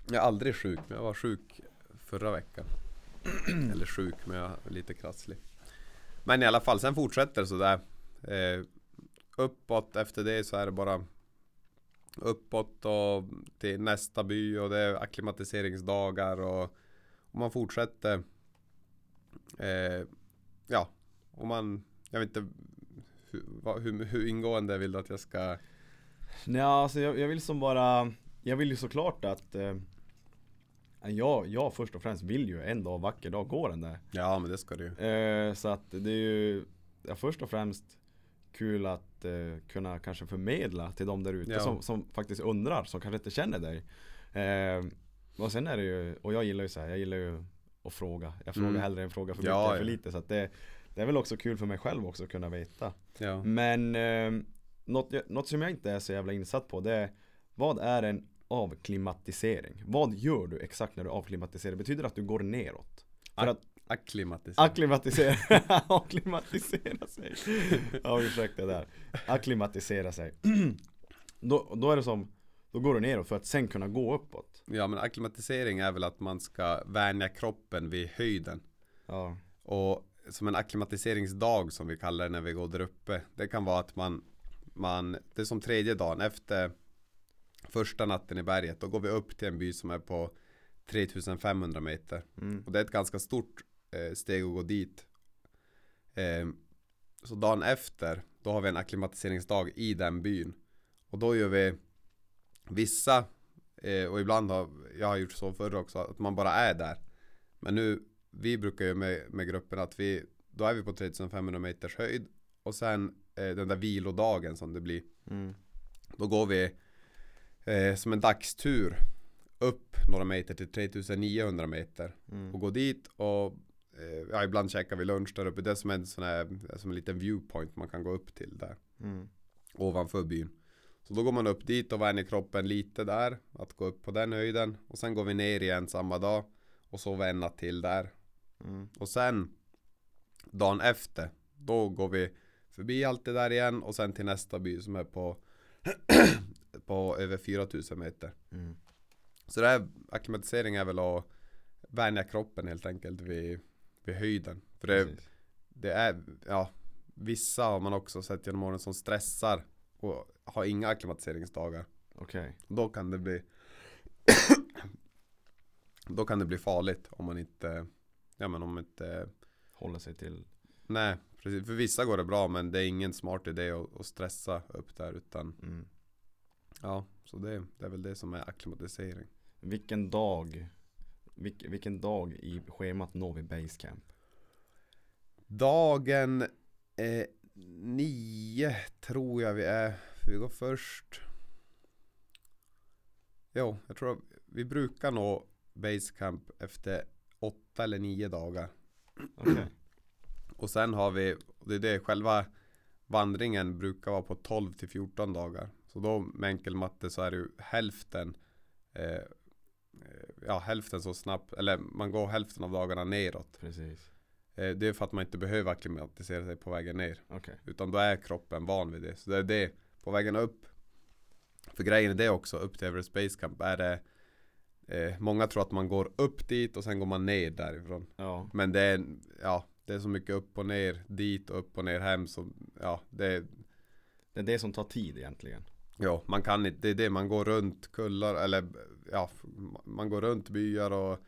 jag är aldrig sjuk, men jag var sjuk förra veckan. Eller sjuk, men jag är lite krasslig. Men i alla fall, sen fortsätter det sådär. Eh, uppåt efter det så är det bara uppåt och till nästa by och det är akklimatiseringsdagar och, och man fortsätter. Eh, ja, och man, jag vet inte hur, hur, hur ingående vill du att jag ska Nej alltså jag, jag vill som bara Jag vill ju såklart att eh, jag, jag först och främst vill ju en dag, vacker dag, gå den där Ja men det ska du ju. eh, Så att det är ju ja, Först och främst Kul att eh, kunna kanske förmedla till de där ute Ja. som, som faktiskt undrar, som kanske inte känner dig eh, Och sen är det ju, och jag gillar ju så här, jag gillar ju att fråga Jag frågar Mm. hellre än fråga för mycket, ja. för lite så det Det är väl också kul för mig själv också att kunna veta Ja. men eh, något, något som jag inte är så jävla insatt på det är Vad är en avklimatisering? Vad gör du exakt när du avklimatiserar? Betyder det att du går neråt? För Ak- att Akklimatisera. akklimatisera, (laughs) (laughs) akklimatisera sig Ja ursäkta där Akklimatisera sig (clears throat) då, då är det som Då går du neråt för att sen kunna gå uppåt Ja men akklimatisering är väl att man ska vänja kroppen vid höjden. Ja, Och som en akklimatiseringsdag som vi kallar det när vi går där uppe. Det kan vara att man, man det är som tredje dagen efter första natten i berget. Då går vi upp till en by som är på 3500 meter. mm. Och det är ett ganska stort steg att gå dit. Eh, så dagen efter, då har vi en akklimatiseringsdag i den byn. Och då gör vi vissa, eh, och ibland har jag har gjort så förr också, att man bara är där. Men nu, vi brukar ju med, med gruppen att vi, då är vi på 3500 meters höjd. Och sen eh, den där vilodagen som det blir. Mm. Då går vi eh, som en dagstur upp några meter till 3900 meter Mm. och går dit och eh, ja, ibland käkar vi lunch där uppe. Det är som en sån här, som en liten viewpoint man kan gå upp till där Mm. ovanför byn. Så då går man upp dit och vänjer kroppen lite där, att gå upp på den höjden och sen går vi ner igen samma dag och en natt till där Mm. och sen dagen efter då går vi förbi allt det där igen och sen till nästa by som är på (clears throat) på över 4000 meter. Mm. Så det här akklimatisering är väl att vänja kroppen helt enkelt vid, vid höjden. För det, Precis. det är, ja, vissa har man också sett genom åren som stressar och har inga akklimatiseringsdagar. Okej. Då kan det bli (coughs) Då kan det bli farligt om man inte Ja men om man inte Håller sig till Nej precis, för vissa går det bra men det är ingen smart idé att, att stressa upp där utan mm. Ja, så det, det är väl det som är akklimatisering Vilken dag vilk, Vilken dag i schemat når vi basecamp? Dagen eh, nio tror jag vi är. Vi går först. Jo, jag tror vi brukar nå basecamp efter åtta eller nio dagar. Okej. (clears throat) Och sen har vi, det är det, själva vandringen brukar vara på 12 till 14 dagar. Så då med enkel matte så är det ju hälften eh, Ja, hälften så snabbt, eller man går hälften av dagarna neråt. Precis. Eh, Det är för att man inte behöver akklimatisera sig på vägen ner. Okej. Utan då är kroppen van vid det. Så det är det på vägen upp. För grejen är det också, upp till Everest Base Camp är det eh, Många tror att man går upp dit och sen går man ner därifrån. Ja. Men det är, ja, det är så mycket upp och ner dit och upp och ner hem så ja, det Det är det som tar tid egentligen. Ja, man kan inte, det är det, man går runt kullar eller ja, man går runt byar och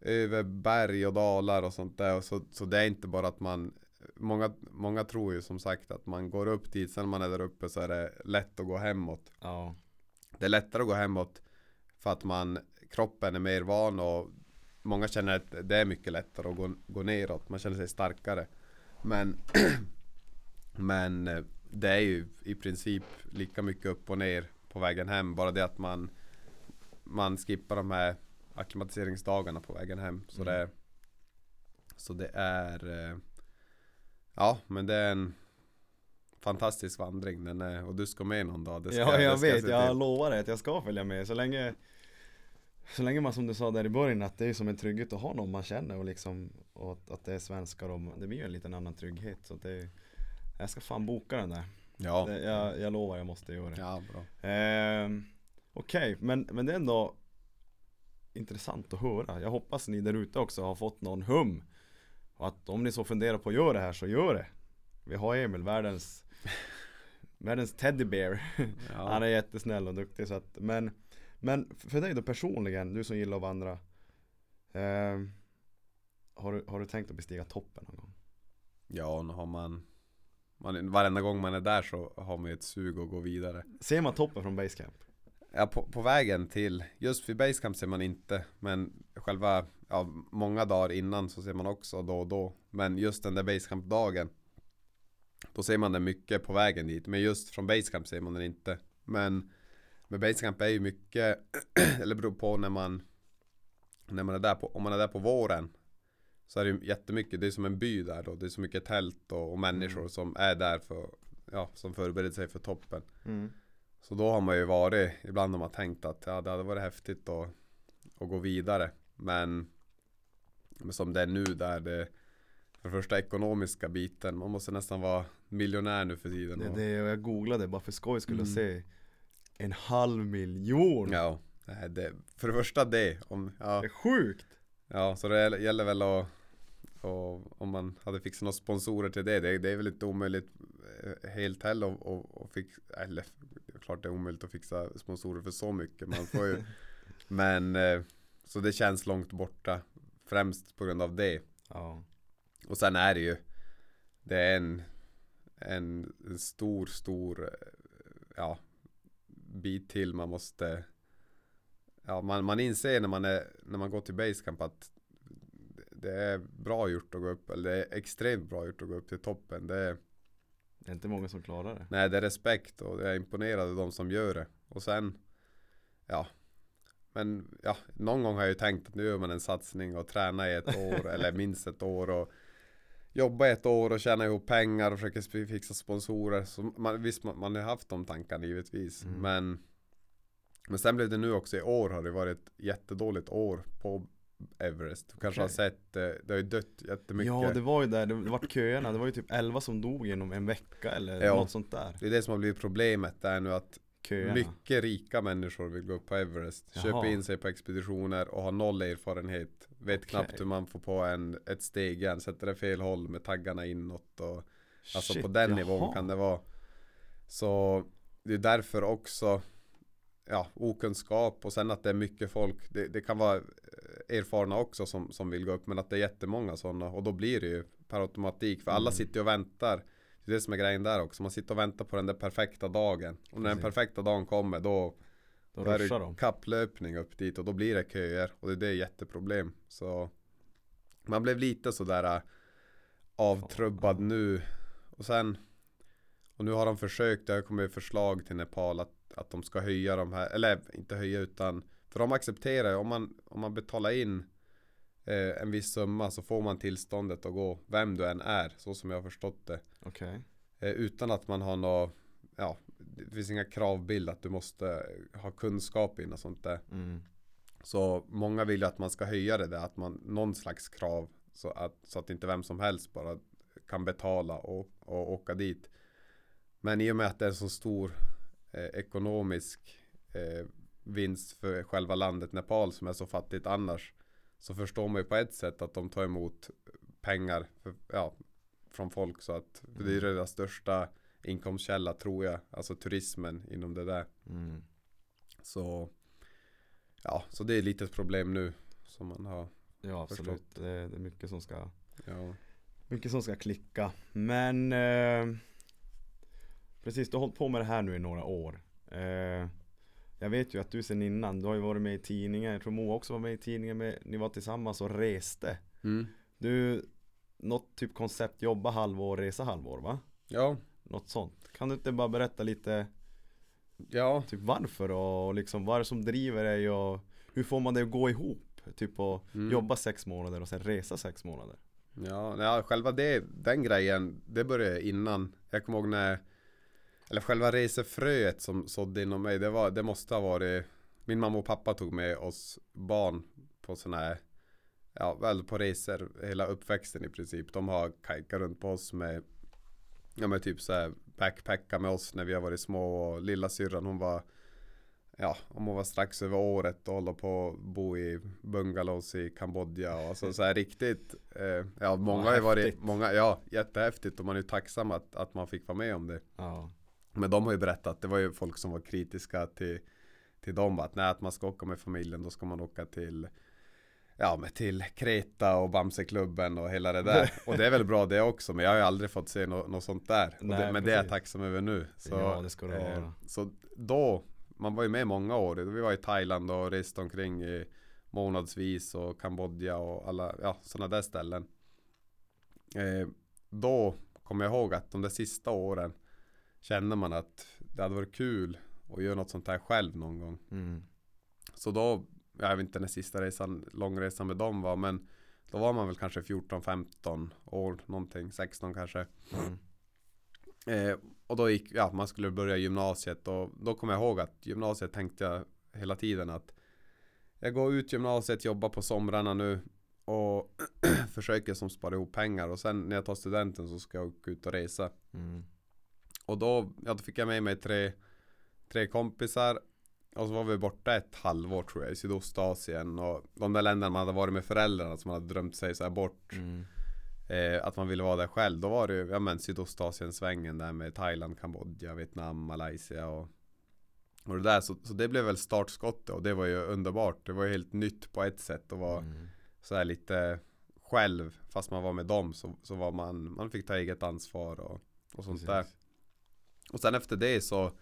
över berg och dalar och sånt där. Och så, så det är inte bara att man Många, många tror ju som sagt att man går upp dit, sen när man är där uppe så är det lätt att gå hemåt. Ja. Det är lättare att gå hemåt för att man, kroppen är mer van och många känner att det är mycket lättare att gå, gå neråt, man känner sig starkare. Men, (clears throat) men eh, det är ju i princip lika mycket upp och ner på vägen hem, bara det att man, man skippar de här akklimatiseringsdagarna på vägen hem. Så, Mm. det, så det är eh, Ja, men det är en fantastisk vandring. Den är, och du ska med någon dag. Det ska, ja, jag vet. Jag till. lovar dig att jag ska följa med. Så länge Så länge man som du sa där i början att det är som en trygghet att ha någon man känner och liksom Och att, att det är svenskar och det blir ju en liten annan trygghet så det Jag ska fan boka den där. Ja, Det, jag, jag lovar jag måste göra det. ja bra. Ehm, Okej, men, men det är ändå intressant att höra. Jag hoppas ni där ute också har fått någon hum. Och att om ni så funderar på att göra det här så gör det. Vi har Emil, världens (laughs) Världens teddybear. Han är jättesnäll och duktig så att, men Men för dig då personligen, du som gillar att vandra. ehm, har, du, har du tänkt att bestiga toppen någon gång? Ja, nu har man, man Varenda gång man är där så har man ju ett sug att gå vidare Ser man toppen från basecamp? Ja, på, på vägen till Just vid basecamp ser man inte Men själva ja, Många dagar innan så ser man också då och då. Men just den där basecamp-dagen Då ser man den mycket på vägen dit. Men just från basecamp ser man den inte. Men Med basecamp är ju mycket (clears throat) Eller beror på när man När man är där på Om man är där på våren Så är det jättemycket Det är som en by där då. Det är så mycket tält och, och människor Mm. som är där för Ja, som förbereder sig för toppen. Mm. Så då har man ju varit, ibland har man tänkt att ja, det hade varit häftigt att, att gå vidare. Men, men som det är nu där det för det första ekonomiska biten, man måste nästan vara miljonär nu för tiden. Det det jag googlade bara för skoj skulle Mm. se En halv miljon! Ja, det, för det första det. Om, ja, Det är sjukt! ja, så det gäller väl att och om man hade fixat några sponsorer till det, det, det är väl inte omöjligt eh, helt heller och, och, och fix, eller klart det är omöjligt att fixa sponsorer för så mycket. Man får ju, (laughs) men eh, så det känns långt borta främst på grund av det. Ja, Och sen är det ju Det är en En, en stor, stor eh, Ja Bit till man måste Ja man, man inser när man är När man går till basecamp att Det är bra gjort att gå upp Eller det är extremt bra gjort att gå upp till toppen. Det är det är inte många som klarar det. Nej det är respekt och jag är imponerad av de som gör det. Och sen Ja. Men ja, någon gång har jag ju tänkt att nu gör man en satsning och tränar i ett (laughs) år eller minst ett år och Jobba ett år och tjäna ihop pengar och försöka sp- fixa sponsorer. Så man, Visst man, man har haft de tankarna givetvis Mm. men Men sen blev det nu också i år har det varit ett jättedåligt år på Everest. Du kanske Okej. har sett, eh, det har ju dött jättemycket. Ja det var ju där, det vart köerna, det var ju typ 11 som dog inom en vecka eller Ja. något sånt där Det är det som har blivit problemet där nu att Köerna mycket rika människor vill gå upp på Everest. Jaha. Köper in sig på expeditioner och har noll erfarenhet. Vet Okej. knappt hur man får på en, ett steg igen. Sätter det fel håll med taggarna inåt. Och, alltså Shit, på den jaha. nivån kan det vara. Så det är därför också ja, okunskap och sen att det är mycket folk. Det, det kan vara eh, erfarna också som, som vill gå upp men att det är jättemånga sådana och då blir det ju per automatik för alla Mm. sitter ju och väntar. Det är det som är grejen där också. Man sitter och väntar på den där perfekta dagen. Och när den perfekta dagen kommer då, Då då är det de kapplöpning upp dit och då blir det köer och det, det är jätteproblem. Så man blev lite sådär äh, avtrubbad nu. Och sen och nu har de försökt, det har kommit förslag till Nepal att, att de ska höja de här, eller inte höja utan för de accepterar om man, om man betalar in eh, en viss summa så får man tillståndet att gå vem du än är, så som jag har förstått det. Okej Eh, utan att man har något, ja, det finns inga kravbild att du måste ha kunskap i något sånt där. mm. Så många vill ju att man ska höja det där, att man, någon slags krav så att, så att inte vem som helst bara kan betala och, och åka dit. Men i och med att det är en så stor eh, ekonomisk eh, vinst för själva landet Nepal som är så fattigt annars så förstår man ju på ett sätt att de tar emot pengar för, ja, från folk så att för det är deras största inkomstkälla tror jag, alltså turismen inom det där. Mm. Så Ja, så det är lite ett problem nu som man har Ja absolut, Förstått. det, det är mycket som ska Ja, Mycket som ska klicka Men eh, Precis, du har hållit på med det här nu i några år eh, Jag vet ju att du sen innan, du har ju varit med i tidningen Jag tror Moa också var med i tidningen med, Ni var tillsammans och reste mm. Du Något typ koncept, jobba halvår, resa halvår va? ja, Något sånt Kan du inte bara berätta lite ja, Typ varför och liksom vad är det som driver dig och Hur får man det att gå ihop? Typ att Mm. jobba sex månader och sen resa sex månader ja, ja, själva det, den grejen, det började innan. Jag kommer ihåg när, eller själva resefröet som sådde inom mig, det, var, det måste ha varit, min mamma och pappa tog med oss barn på sådana här, ja, väl på resor hela uppväxten i princip. De har kajkat runt på oss med, ja men typ så här backpacka med oss när vi har varit små och lilla syrran hon var Ja, om hon var strax över året och håller på att bo i bungalows i Kambodja och så, så här riktigt eh, Ja, många har varit, många, ja jättehäftigt och man är tacksam att, att man fick vara med om det. Ja Men de har ju berättat, det var ju folk som var kritiska till Till dem att nej, att man ska åka med familjen då ska man åka till Ja men till Kreta och Bamseklubben och hela det där. Och det är väl bra det också men jag har ju aldrig fått se något nå sånt där. Nej, det, Men det är jag precis. tacksam över nu. Så, Ja, det ska det eh, vara. Så då, man var ju med många år. Vi var i Thailand och reste omkring i månadsvis och Kambodja och alla, ja sådana där ställen. Eh, Då kommer jag ihåg att de där sista åren Kände man att det hade varit kul att göra något sånt här själv någon gång mm. Så då, jag vet inte när sista resan, långresan med dem var men Då var man väl kanske 14-15 år någonting, 16 kanske Mm. eh, Och då gick, ja man skulle börja gymnasiet och då kommer jag ihåg att gymnasiet tänkte jag hela tiden att Jag går ut gymnasiet, jobbar på somrarna nu och (clears throat) försöker som spara ihop pengar och sen när jag tar studenten så ska jag åka ut och resa Mm. Och då, ja, då fick jag med mig tre, tre kompisar. Och så var vi borta ett halvår tror jag i Sydostasien. Och de där länderna man hade varit med föräldrarna som hade drömt sig så här bort. Mm. eh, Att man ville vara där själv. Då var det ju, ja men Sydostasien-svängen där med Thailand, Kambodja, Vietnam, Malaysia och och det där, så, så det blev väl startskottet. Och det var ju underbart. Det var ju helt nytt på ett sätt att vara Mm. så här lite själv. Fast man var med dem så, så var man, man fick ta eget ansvar och, och sånt där. Precis. Och sen efter det så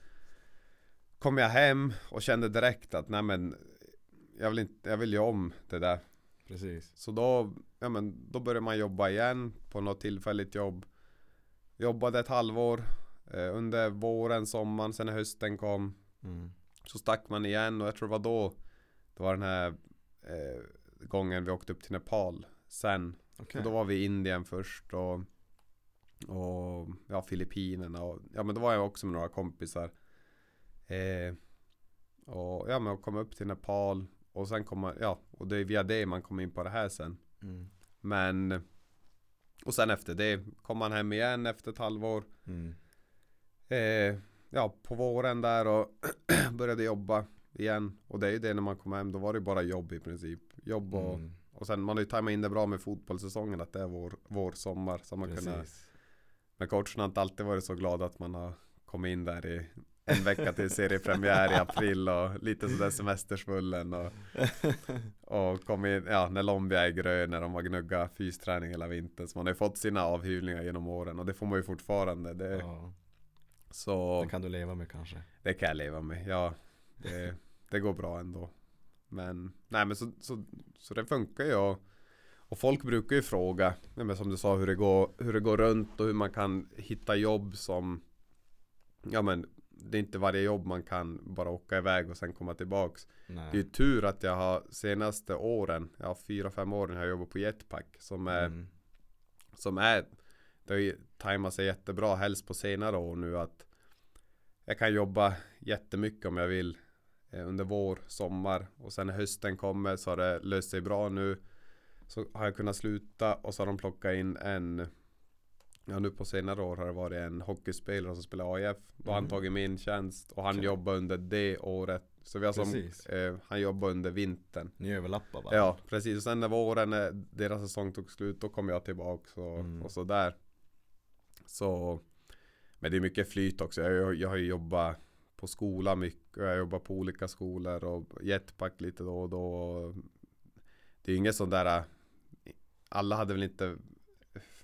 kom jag hem och kände direkt att nej men jag vill, inte, jag vill ju om det där. Precis. Så då, ja men, då började man jobba igen på något tillfälligt jobb. Jobbade ett halvår eh, under våren, sommaren, sen när hösten kom. Mm. Så stack man igen och jag tror det var då Det var den här eh, gången vi åkte upp till Nepal sen. Okej. För då var vi i Indien först och, och ja, Filippinerna och ja men då var jag också med några kompisar. Eh, och ja men jag kom upp till Nepal och sen kommer, ja, och det är via det man kommer in på det här sen. Mm. Men Och sen efter det kom man hem igen efter ett halvår Mm. eh, Ja på våren där och (clears throat) började jobba igen Och det är ju det när man kom hem, då var det bara jobb i princip Jobb och, Mm. och sen man har ju tajmat in det bra med fotbollssäsongen att det är vår, vår sommar så man kunde Precis. Men coachen har inte alltid varit så glad att man har kommit in där i en vecka till seriepremiär i april och lite sådär semestersvullen och, och kom in, ja när Lombia är grön när de har gnuggat fysträning hela vintern så man har ju fått sina avhyvlingar genom åren och det får man ju fortfarande. Det, Ja, så det kan du leva med kanske. det kan jag leva med, ja. Det, det går bra ändå. Men, nej men så, så, så det funkar ju och, och folk brukar ju fråga, men som du sa hur det, går, hur det går runt och hur man kan hitta jobb som Ja men det är inte varje jobb man kan bara åka iväg och sen komma tillbaks Nej. Det är ju tur att jag har senaste åren, ja fyra, fem åren har jag jobbat på Jetpack som är, Mm. som är Det har ju tajmat sig jättebra helst på senare år nu att Jag kan jobba jättemycket om jag vill eh, Under vår, sommar och sen när hösten kommer så har det löst sig bra nu Så har jag kunnat sluta och så har de plockat in en Ja nu på senare år har det varit en hockeyspelare som spelar AIF Då har han Mm. tagit min tjänst och han Okej. jobbar under det året Så vi har som, Precis. eh, han jobbar under vintern Ni överlappar bara. Ja precis, och sen när våren, när deras säsong tog slut Då kom jag tillbaks och, Mm. och så där Så Men det är mycket flyt också Jag, jag har ju jobbat på skola mycket och Jag jobbar på olika skolor och jetpack lite då och då Det är inget sånt där Alla hade väl inte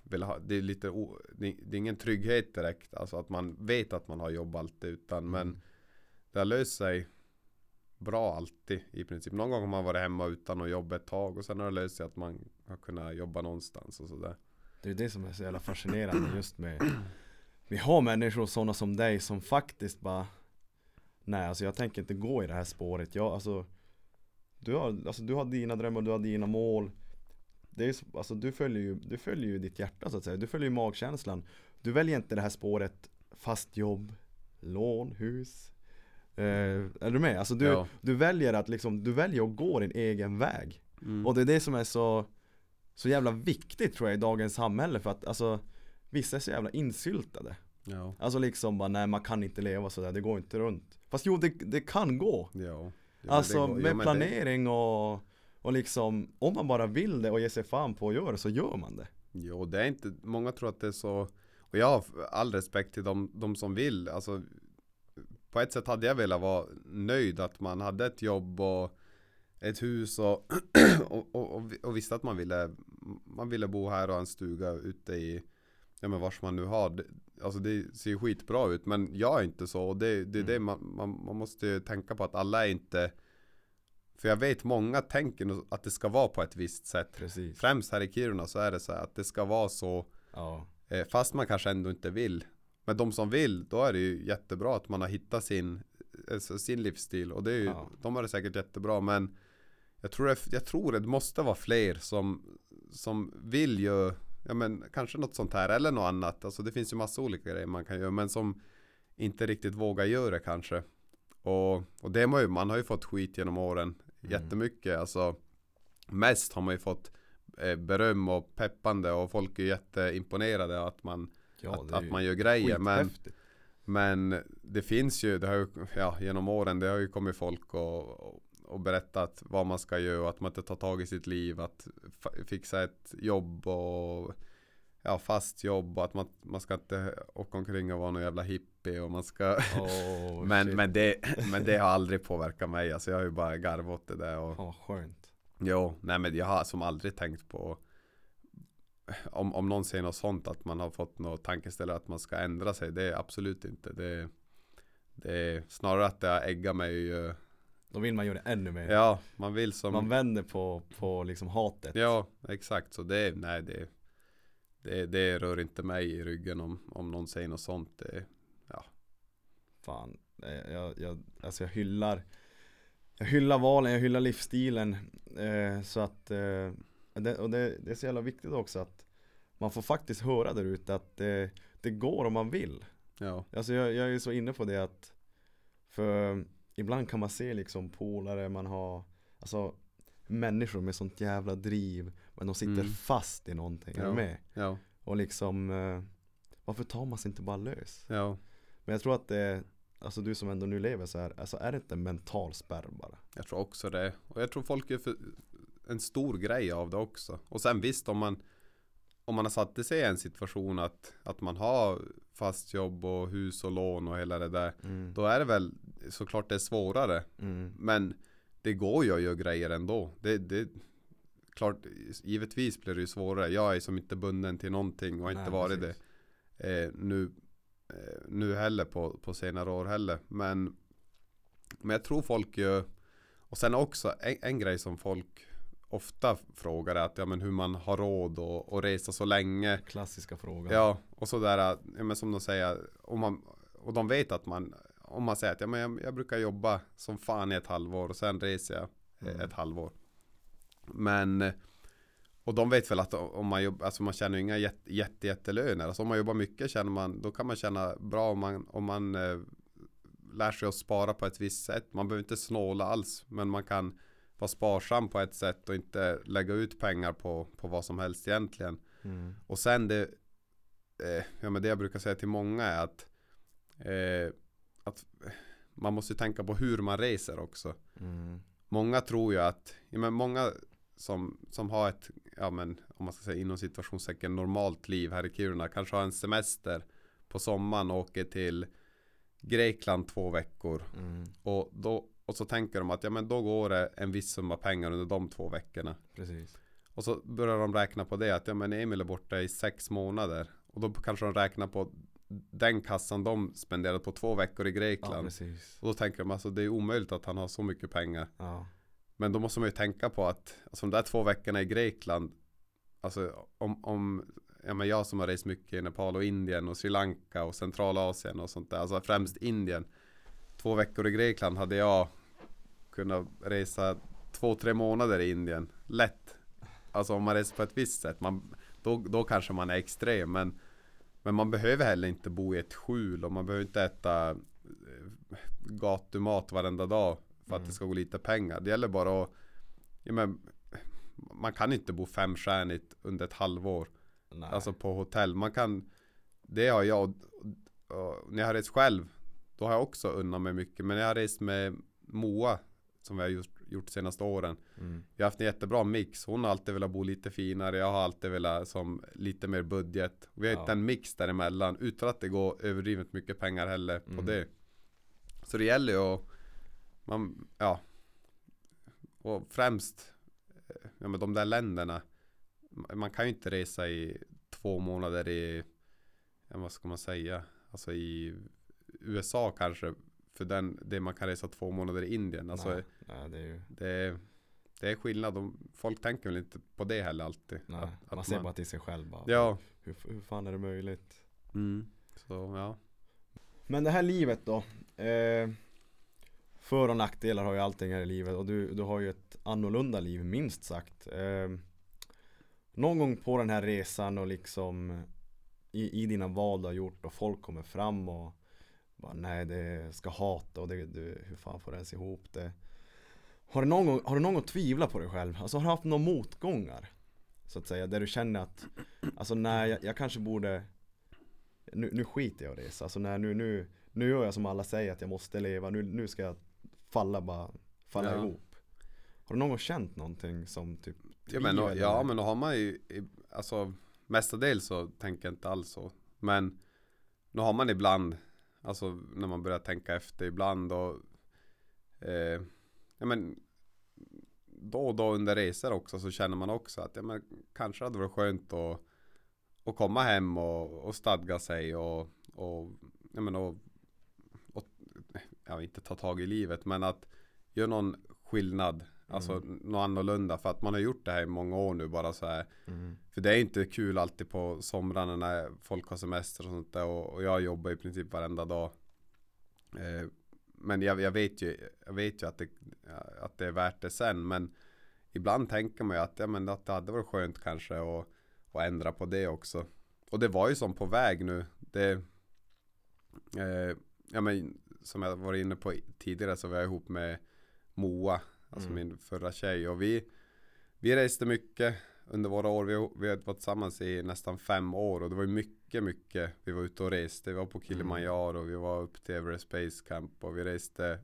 velat ha, Det är lite o, det, det är ingen trygghet direkt Alltså att man vet att man har jobb alltid utan Mm. men Det har löst sig Bra alltid i princip. Någon gång har man varit hemma utan att jobba ett tag Och sen har det löst sig att man har kunnat jobba någonstans och sådär. Det är det som är så jävla fascinerande just med Vi har människor sådana som dig som faktiskt bara Nej alltså jag tänker inte gå i det här spåret. Jag alltså Du har, alltså, du har dina drömmar, du har dina mål det är, så- alltså, du, följer ju, du följer ju ditt hjärta så att säga. Du följer ju magkänslan. Du väljer inte det här spåret Fast jobb Lån, hus. Eh, Är du med? Alltså du, Ja. du väljer att liksom, du väljer att gå din egen väg. Mm. och det är det som är så Så jävla viktigt tror jag i dagens samhälle. För att alltså Vissa är så jävla insyltade. Ja, Alltså liksom bara nej man kan inte leva sådär, det går inte runt. Fast jo det, det kan gå. Ja. Men Alltså det går- med ja, men det- planering och Och liksom Om man bara vill det och ger sig fan på att göra det så gör man det. Jo, det är inte, många tror att det är så Och jag har all respekt till de, de som vill. Alltså På ett sätt hade jag velat vara nöjd att man hade ett jobb och Ett hus och (clears throat) och, och, och, visste att man ville Man ville bo här och ha en stuga ute i Ja men vars man nu har. Det, Alltså det ser ju skitbra ut men jag är inte så. Och det, det är det Mm. man, man, man måste ju tänka på att alla är inte För jag vet många tänker att det ska vara på ett visst sätt. Precis. Främst här i Kiruna så är det så här att det ska vara så Ja. eh, Fast man kanske ändå inte vill. Men de som vill, då är det ju jättebra att man har hittat sin alltså sin livsstil. Och det är ju, Ja. de har det säkert jättebra men Jag tror det, jag tror det måste vara fler som Som vill ju Ja men kanske något sånt här eller något annat. Alltså det finns ju massa olika grejer man kan göra men som Inte riktigt vågar göra det kanske. Och, och det man ju, man har ju fått skit genom åren Mm. Jättemycket alltså Mest har man ju fått eh, beröm och peppande och folk är jätteimponerade att man, Ja att, att man gör grejer men, men det finns ju, det har ju, ja genom åren, det har ju kommit folk och, och, och berättat vad man ska göra att man inte tar tag i sitt liv, att fixa ett jobb och ja, fast jobb och att man, man ska inte åka omkring och vara någon jävla hippie och man ska Åh, (laughs) men, shit. men, det, men det har aldrig påverkat mig, alltså jag har ju bara garvat åt det där och vad skönt Jo, nej men jag har som aldrig tänkt på om, om någon säger något sånt att man har fått något tankeställare att man ska ändra sig. Det är absolut inte. Det, det är snarare att det har äggat mig. Då vill man göra det ännu mer Ja, man vill som. Man vänder på, på liksom hatet ja, exakt. Så det, nej det, det, det rör inte mig i ryggen om, om någon säger något sånt. Det, Fan, eh, jag, jag, alltså jag hyllar Jag hyllar valen, jag hyllar livsstilen eh, Så att eh, det, Och det, det är så jävla viktigt också att Man får faktiskt höra där ute att det, det går om man vill ja, Alltså jag, jag är så inne på det att För ibland kan man se liksom polare man har Alltså människor med sånt jävla driv men de sitter Mm. fast i någonting, är Ja. du med? Ja, Och liksom eh, Varför tar man sig inte bara lös? ja. Men jag tror att det Alltså du som ändå nu lever så här, alltså är det inte en mental spärr bara? Jag tror också det. Och jag tror folk är för en stor grej av det också. Och sen visst om man om man har satt sig i en situation att, att man har fast jobb och hus och lån och hela det där. Mm. Då är det väl såklart det är svårare. Mm. Men det går ju att göra grejer ändå. Det, det, klart, givetvis blir det ju svårare. Jag är som inte bunden till någonting och har inte Nej, varit precis. det eh, nu, nu heller på, på senare år heller. Men, men jag tror folk ju och sen också en, en grej som folk ofta frågar är att ja, men hur man har råd att att resa så länge. Klassiska frågan Ja, och sådär, ja, men som de säger, om man, och de vet att man, om man säger att ja, men jag, jag brukar jobba som fan i ett halvår och sen reser jag eh, Mm. ett halvår. Men, eh, och de vet väl att om man jobbar, alltså man tjänar ju inga jätte, jätte, jättelöner. Alltså om man jobbar mycket känner man, då kan man tjäna bra om man, om man eh, lär sig att spara på ett visst sätt. Man behöver inte snåla alls, men man kan vara sparsam på ett sätt och inte lägga ut pengar på, på vad som helst egentligen. mm. Och sen det, eh, ja men det jag brukar säga till många är att, eh, att man måste tänka på hur man reser också. Mm. Många tror ju att, ja men många som, som har ett, ja men om man ska säga inom situationstecken normalt liv här i Kiruna, kanske har en semester på sommaren och åker till Grekland två veckor. Mm. Och, då, och så tänker de att ja men då går det en viss summa pengar under de två veckorna. Precis Och så börjar de räkna på det att ja men Emil är borta i sex månader. Och då kanske de räknar på den kassan de spenderat på två veckor i Ja Grekland. precis och då tänker de alltså det är omöjligt att han har så mycket pengar. Ja men då måste man ju tänka på att alltså, de där två veckorna i Grekland. Alltså om, om ja, men jag som har rest mycket i Nepal och Indien och Sri Lanka och Centralasien och sånt där. Alltså främst Indien. Två veckor i Grekland hade jag kunnat resa två, tre månader i Indien. Lätt. Alltså om man reser på ett visst sätt. Man, då, då kanske man är extrem. Men, men man behöver heller inte bo i ett skjul och man behöver inte äta eh, gatumat varenda dag för att Mm. det ska gå lite pengar. Det gäller bara att ja, men, man kan inte bo femstjärnigt under ett halvår. Nej. Alltså på hotell. Man kan Det har jag och, När jag har rest själv Då har jag också unnat mig mycket. Men när jag har rest med Moa Som vi har gjort, gjort senaste åren. mm. Vi har haft en jättebra mix. Hon har alltid velat bo lite finare. Jag har alltid velat som lite mer budget. Vi har Ja. hittat en mix däremellan. Utan att det går överdrivet mycket pengar heller på Mm. det. Så det gäller ju att man, ja. Och främst eh, ja, men de där länderna. Man kan ju inte resa i två månader i, ja, vad ska man säga, alltså i USA kanske. För den, det man kan resa två månader i Indien. Alltså nej, nej, det är ju det, det är skillnad. De, folk tänker väl inte på det heller alltid. Nej, Att- att man ser bara till sig själv bara Ja. hur, hur fan är det möjligt? Mm. Så ja. Men det här livet då eh, för och nackdelar har ju allting här i livet och du, du har ju ett annorlunda liv minst sagt eh, Någon gång på den här resan och liksom i, i dina val du har gjort och folk kommer fram och bara, Nej det ska hata och det, du, hur fan får det ens ihop det Har du någon gång, har du någon gång tvivlat på dig själv? Alltså har du haft några motgångar? Så att säga, där du känner att Alltså nej, jag, jag kanske borde nu, nu skiter jag i att resa, Alltså nej, nu, nu, nu gör jag som alla säger att jag måste leva. Nu, nu ska jag falla bara, falla Ja. ihop. Har du någon gång känt någonting som typ Ja men, då, ja men då har man ju, alltså mestadels så tänker jag inte alls så. Men då har man ibland, alltså när man börjar tänka efter ibland och eh, ja men då och då under resor också så känner man också att ja, men, kanske hade varit skönt att, att komma hem och, och stadga sig och, och, ja, men, och ja, inte ta tag i livet men att göra någon skillnad Alltså Mm. något annorlunda för att man har gjort det här i många år nu bara så här. Mm. För det är inte kul alltid på somrarna när folk har semester och sånt där och, och jag jobbar i princip varenda dag. Eh, men jag, jag, vet ju, jag vet ju att det, att det är värt det sen men ibland tänker man ju att, ja, men att det hade varit skönt kanske att, att ändra på det också. Och det var ju som på väg nu. Det, eh, ja, men, som jag var inne på tidigare så var jag ihop med Moa Alltså Mm. min förra tjej och vi Vi reste mycket under våra år. Vi, vi har varit tillsammans i nästan fem år och det var ju mycket, mycket vi var ute och reste. Vi var på Kilimanjaro, vi var upp till Everest Base Camp och vi reste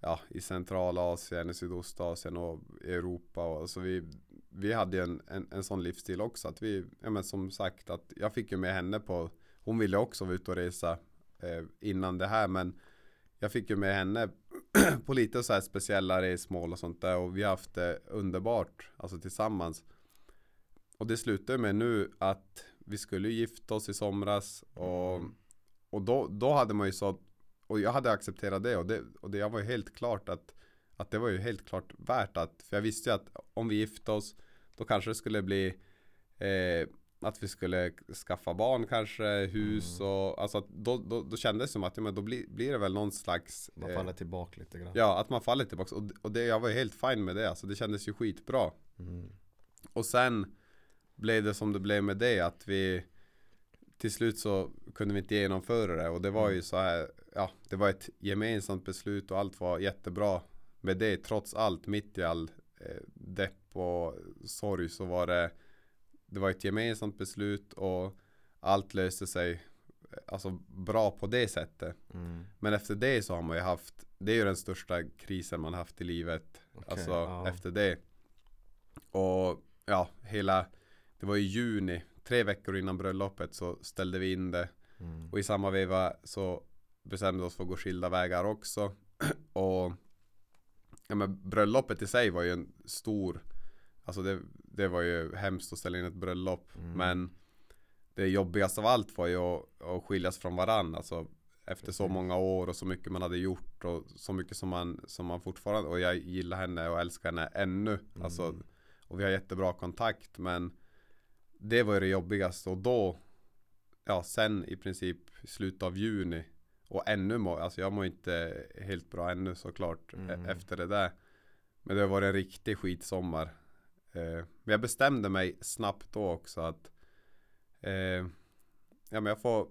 ja, i Centralasien, i Sydostasien och i Europa. Och så vi, vi hade ju en, en, en sån livsstil också. Att vi, ja, men som sagt, att jag fick ju med henne på Hon ville också vara ute och resa eh, innan det här men jag fick ju med henne (clears throat) på lite så här speciella resmål och sånt där och vi har haft det underbart alltså tillsammans. Och det slutade med nu att vi skulle gifta oss i somras och, Mm. och då, då hade man ju så och jag hade accepterat det och det, och det var ju helt klart att att det var ju helt klart värt att för jag visste ju att om vi gifte oss då kanske det skulle bli eh, att vi skulle skaffa barn kanske, hus Mm. och alltså då, då, då kändes det som att ja, men då blir, blir det väl någon slags Man eh, faller tillbaka lite grann. Ja, att man faller tillbaka och, och det, jag var ju helt fine med det alltså det kändes ju skitbra Mm. och sen blev det som det blev med det att vi till slut så kunde vi inte genomföra det och det var ju så här ja det var ett gemensamt beslut och allt var jättebra med det trots allt mitt i all eh, depp och sorg så var det det var ett gemensamt beslut och allt löste sig alltså bra på det sättet Mm. men efter det så har man ju haft det är ju den största krisen man haft i livet Okej, Alltså ja. efter det Och ja, hela Det var i juni Tre veckor innan bröllopet så ställde vi in det Mm. Och i samma veva så bestämde vi oss för att gå skilda vägar också (clears throat) Och Ja men bröllopet i sig var ju en stor Alltså det, det var ju hemskt att ställa in ett bröllop Mm. Men Det jobbigaste av allt var ju att, att skiljas från varann Alltså efter så många år och så mycket man hade gjort och så mycket som man, som man fortfarande Och jag gillar henne och älskar henne ännu Alltså Mm. Och vi har jättebra kontakt men Det var ju det jobbigaste och då Ja sen i princip slutet av juni Och ännu må, alltså jag mår inte helt bra ännu såklart Mm. e- Efter det där Men det har varit en riktig skitsommar eh, Men jag bestämde mig snabbt då också att eh, Ja men jag får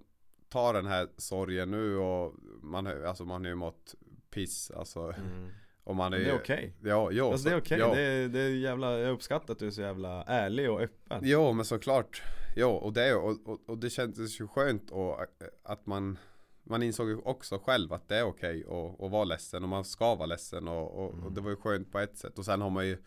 Ta den här sorgen nu och man, alltså man har ju mått piss alltså Mm. (laughs) Och man är Men det är okej. Ja, jo, Alltså det är okej, ja. det, är, det är jävla, jag uppskattar att du är så jävla ärlig och öppen Jo men såklart Jo och det, och, och, och det kändes ju skönt och, att man Man insåg också själv att det är okej att, att vara ledsen och man ska vara ledsen och, och, och Mm. det var ju skönt på ett sätt och sen har man ju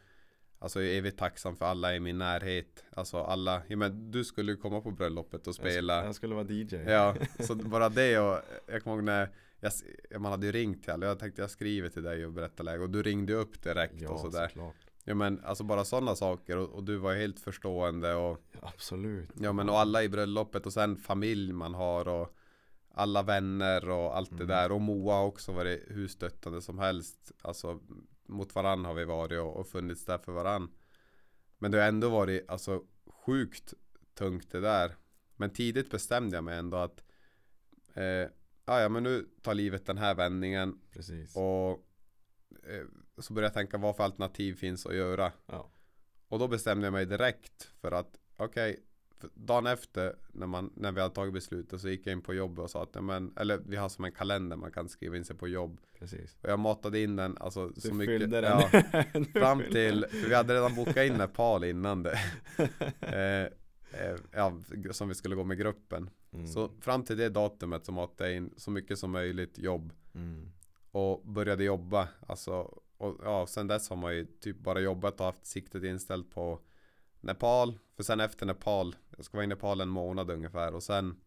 Alltså jag är evigt tacksam för alla i min närhet? Alltså alla, ja, men du skulle ju komma på bröllopet och spela. jag skulle vara DJ Ja, (laughs) så bara det och jag kommer ihåg när jag, Man hade ju ringt till alla, jag tänkte jag skriver till dig och berättar läge och du ringde upp direkt ja och sådär. såklart. Ja men alltså bara sådana saker. Och, och du var helt förstående och Absolut. Ja men och alla i bröllopet och sen familj man har och alla vänner och allt det Mm. där. Och Moa också varit hur stöttande som helst. Alltså mot varann har vi varit och, och funnits där för varann. Men det har ändå varit alltså sjukt tungt det där. Men tidigt bestämde jag mig ändå att eh, ja, men nu tar livet den här vändningen. Precis. Och eh, så började jag tänka vad för alternativ finns att göra. Ja. och då bestämde jag mig direkt för att okej för dagen efter när, man, när vi hade tagit beslutet så gick jag in på jobbet och sa att men, eller vi har som en kalender man kan skriva in sig på jobb. Precis. Och jag matade in den alltså Du så mycket fyllde den. (laughs) Ja, fram till för vi hade redan bokat in Nepal innan det. (laughs) Eh, eh, ja, som vi skulle gå med gruppen. Mm. så fram till det datumet så matade jag in så mycket som möjligt jobb. Mm. och började jobba alltså och ja, sen dess har man ju typ bara jobbat och haft siktet inställt på Nepal för sen efter Nepal jag ska vara i Nepal en månad ungefär och sen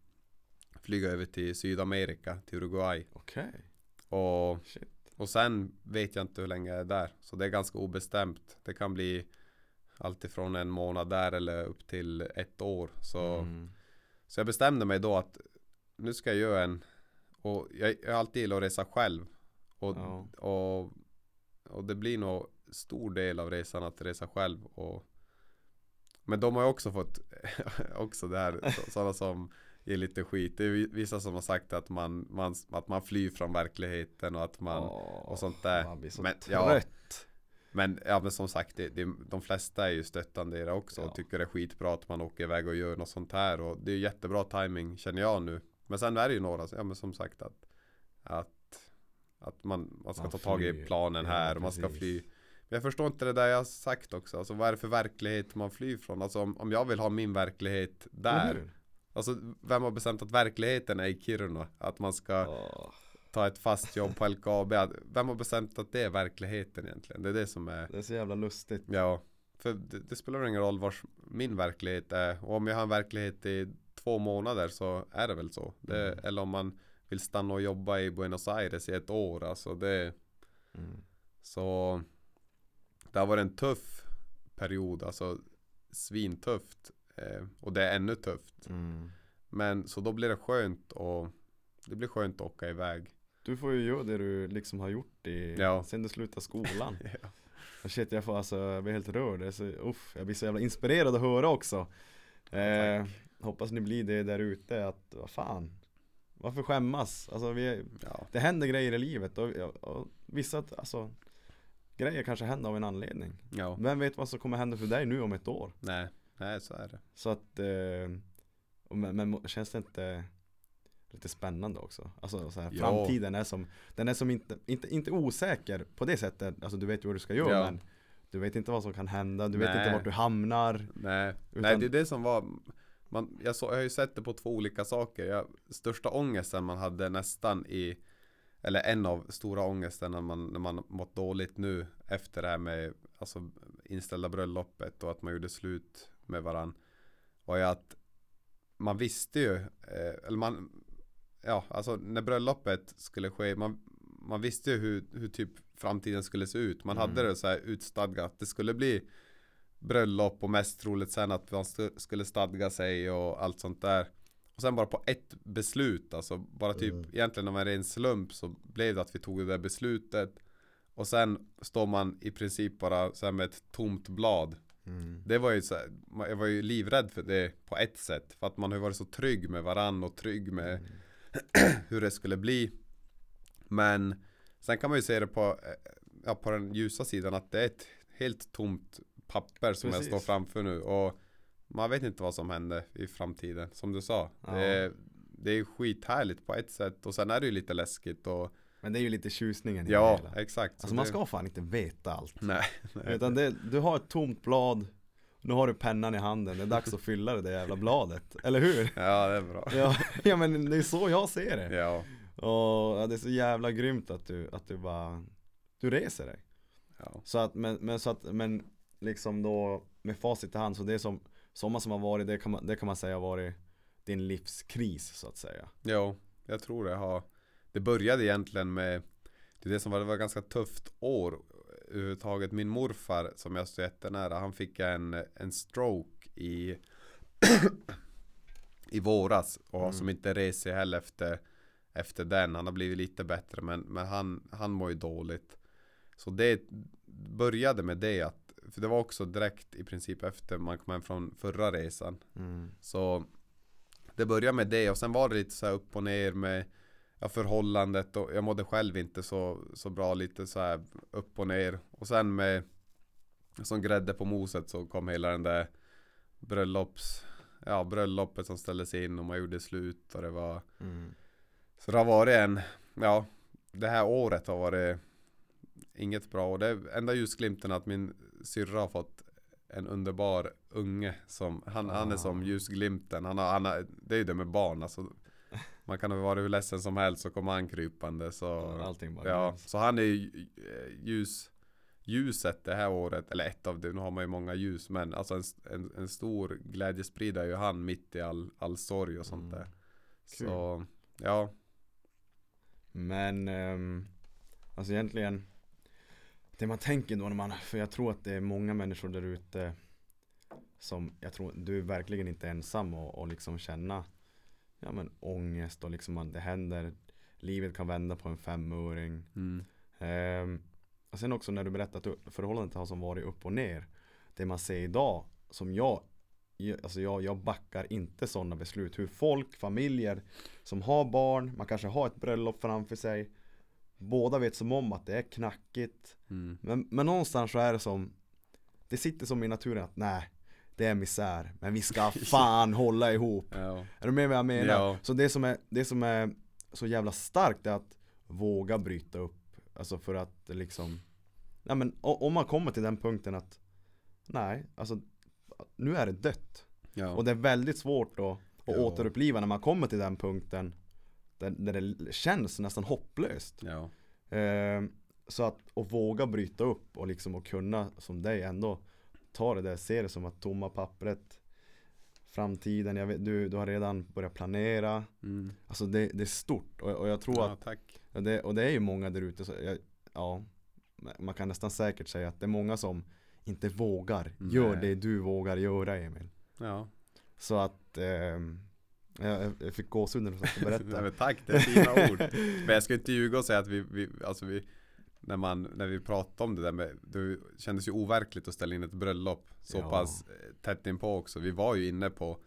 flyga över till Sydamerika till Uruguay. Okej, och, shit. och sen vet jag inte hur länge jag är där så det är ganska obestämt. Det kan bli alltifrån en månad där eller upp till ett år så mm. så jag bestämde mig då att nu ska jag göra en och jag, jag har alltid gillat att resa själv. Och, Ja. och, och det blir nog stor del av resan att resa själv och men de har också fått (laughs) också det här sådana som ger lite skit. Det är vi- vissa som har sagt att man, man, att man flyr från verkligheten och att man Åh, och sånt där. Man blir så Men, trött ja. Men, ja, men som sagt, det, det, de flesta är ju stöttande i det också Ja. och tycker det är skitbra att man åker iväg och gör något sånt här och det är jättebra timing känner jag nu. Men sen är det ju några, ja men som sagt att, att, att man, man ska Man ta tag i planen Ja, här och man ska fly, jag förstår inte det där jag har sagt också. Alltså vad är det för verklighet man flyr från? Alltså om, om jag vill ha min verklighet där. hur? Alltså vem har bestämt att verkligheten är i Kiruna? Att man ska Åh. ta ett fast jobb på LKAB. Vem har bestämt att det är verkligheten egentligen? Det är det som är Det är så jävla lustigt. Ja, för det, det spelar ingen roll vars min verklighet är. Och om jag har en verklighet i två månader så är det väl så. Det, Mm. Eller om man vill stanna och jobba i Buenos Aires i ett år. Alltså det, Mm. så det har varit en tuff period. Alltså svintufft. Eh, och det är ännu tufft. Mm. Men så då blir det skönt och det blir skönt att åka iväg. Du får ju göra det du liksom har gjort i, Ja. sen du slutade skolan. (laughs) Ja. Och Shit jag får alltså, jag blir helt rörd. Så, uff, jag blir så jävla inspirerad att höra också. Eh, hoppas ni blir det där ute att, vad fan. Varför skämmas? Alltså vi, Ja. det händer grejer i livet och, och vissa, alltså Grejer kanske händer av en anledning. ja. Vem vet vad som kommer hända för dig nu om ett år? Nej. Nej, så är det. Så att, eh, men, men känns det inte lite spännande också? Alltså så här, Ja. framtiden är som, den är som inte, inte, inte osäker på det sättet, alltså du vet ju vad du ska göra Ja. men Du vet inte vad som kan hända, du vet Nej. inte vart du hamnar Nej, Utan- Nej det är det som var man, jag, så, jag har ju sett det på två olika saker. Jag, största ångesten man hade nästan i Eller en av stora ångesten när man, när man mått dåligt nu Efter det här med alltså, inställda bröllopet och att man gjorde slut med varann Var ju att Man visste ju eh, Eller man Ja alltså när bröllopet skulle ske Man, man visste ju hur, hur typ framtiden skulle se ut Man Mm. hade det så här utstadgat Det skulle bli bröllop och mest troligt sen att man skulle stadga sig och allt sånt där. Och sen bara på ett beslut, alltså bara typ Mm. egentligen av en ren slump så blev det att vi tog det där beslutet. Och sen står man i princip bara så med ett tomt blad. mm. Det var ju så här, jag var ju livrädd för det på ett sätt. För att man har ju varit så trygg med varann och trygg med Mm. (clears throat) hur det skulle bli. Men sen kan man ju se det på, eh, ja, på den ljusa sidan att det är ett helt tomt papper som Precis. jag står framför nu. Och man vet inte vad som händer i framtiden. Som du sa. Ja. Det, är, det är skithärligt på ett sätt. Och sen är det ju lite läskigt. Och, Men det är ju lite tjusningen i ja, hela exakt. Så Alltså man ska fan inte veta allt Nej, nej. Utan det, du har ett tomt blad Nu har du pennan i handen, det är dags att fylla det där jävla bladet Eller hur? Ja, det är bra. (laughs) Ja, ja men det är så jag ser det Ja, Och ja, det är så jävla grymt att du, att du bara Du reser dig ja. Så att, men, men så att, men liksom då med facit i hand så det är som Sommar som har varit, det kan man, det kan man säga har varit din livskris så att säga. Jo, jag tror det har Det började egentligen med Det det som var, det var ett ganska tufft år överhuvudtaget. Min morfar som jag står jättenära Han fick en, en stroke i (clears throat) I våras och Mm. som inte reser heller efter Efter den, han har blivit lite bättre men, men han, han mår ju dåligt. Så det började med det att För det var också direkt i princip efter man kom hem från förra resan mm. så det började med det och sen var det lite så här upp och ner med ja, förhållandet och jag mådde själv inte så, så bra lite så här upp och ner och sen med som grädde på moset så kom hela den där bröllops ja bröllopet som ställdes in och man gjorde slut och det var Mm. så det har varit en ja det här året har varit inget bra och det enda ljusglimten att min syrra har fått en underbar unge som han, han är som Ah. ljusglimten. Han har, han har, det är ju det med barn alltså. Man kan ha varit hur ledsen som helst så kommer han krypande så Allting bara Ja, så han är ju eh, ljus ljuset det här året, eller ett av det, nu har man ju många ljus men alltså en, en, en stor glädjespridare är ju han mitt i all, all sorg och sånt Mm. där. Kul. Så ja, Men ehm, Alltså egentligen Det man tänker då när man, för jag tror att det är många människor där ute Som, jag tror, du är verkligen inte ensam och, och liksom känna Ja men ångest och liksom att det händer. Livet kan vända på en femöring. Mm. Ehm, och sen också när du berättar att förhållandet har som varit upp och ner. Det man ser idag som jag Alltså jag, jag backar inte sådana beslut. Hur folk, familjer som har barn Man kanske har ett bröllop framför sig Båda vet som om att det är knackigt Mm. Men, men någonstans så är det som Det sitter som i naturen att nej Det är misär Men vi ska (laughs) fan hålla ihop Ja. är du med vad jag menar? Ja. Så det som, är, det som är så jävla starkt är att våga bryta upp Alltså för att liksom nej men om man kommer till den punkten att Nej, alltså Nu är det dött Ja. Och det är väldigt svårt då att Ja. återuppliva när man kommer till den punkten Där, där det känns nästan hopplöst ja. eh, Så att, och våga bryta upp och liksom och kunna som dig ändå Ta det där, se det som att tomma pappret Framtiden, jag vet, du, du har redan börjat planera Mm. Alltså det, det är stort och, och jag tror ja, att tack. Det, och det är ju många där ute, ja Man kan nästan säkert säga att det är många som inte vågar Gör Nej. det du vågar göra Emil Ja. Så att ehm, jag, jag fick gåshud när du satt och berättade (laughs) tack, det är fina ord. Men jag ska inte ljuga och säga att vi, vi, alltså vi när, man, när vi pratade om det där med, det kändes ju overkligt att ställa in ett bröllop så Ja. pass eh, tätt inpå också. Vi var ju inne på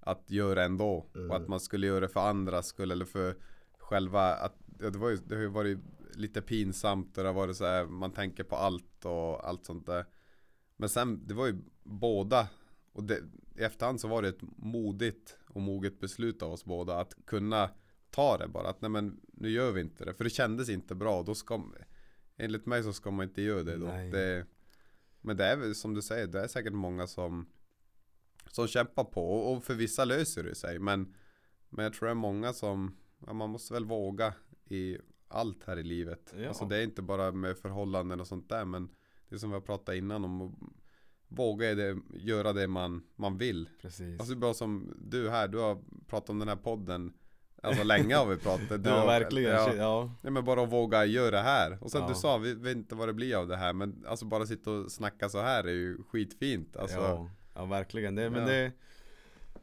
att göra ändå Mm. och att man skulle göra det för andras skull eller för själva att, ja, det, var ju, det har ju varit lite pinsamt och det har varit så här, man tänker på allt och allt sånt där. Men sen, det var ju båda och det, i efterhand så var det ett modigt och moget beslut av oss båda att kunna ta det bara. Att nej men nu gör vi inte det. För det kändes inte bra. Då ska, enligt mig så ska man inte göra det då. Det, men det är väl som du säger, det är säkert många som som kämpar på och, för vissa löser det sig. Men, men jag tror det är många som, ja, man måste väl våga i allt här i livet. Ja. Alltså det är inte bara med förhållanden och sånt där men det som vi har pratat innan om våga det, göra det man, man vill. Precis. Alltså bara som du här, du har pratat om den här podden Alltså länge har vi pratat. (laughs) Du Ja har, verkligen, ja, ja. Nej men bara att våga göra det här. Och sen Ja. du sa, vi vet inte vad det blir av det här Men alltså bara sitta och snacka så här är ju skitfint alltså, ja, ja verkligen, det, men det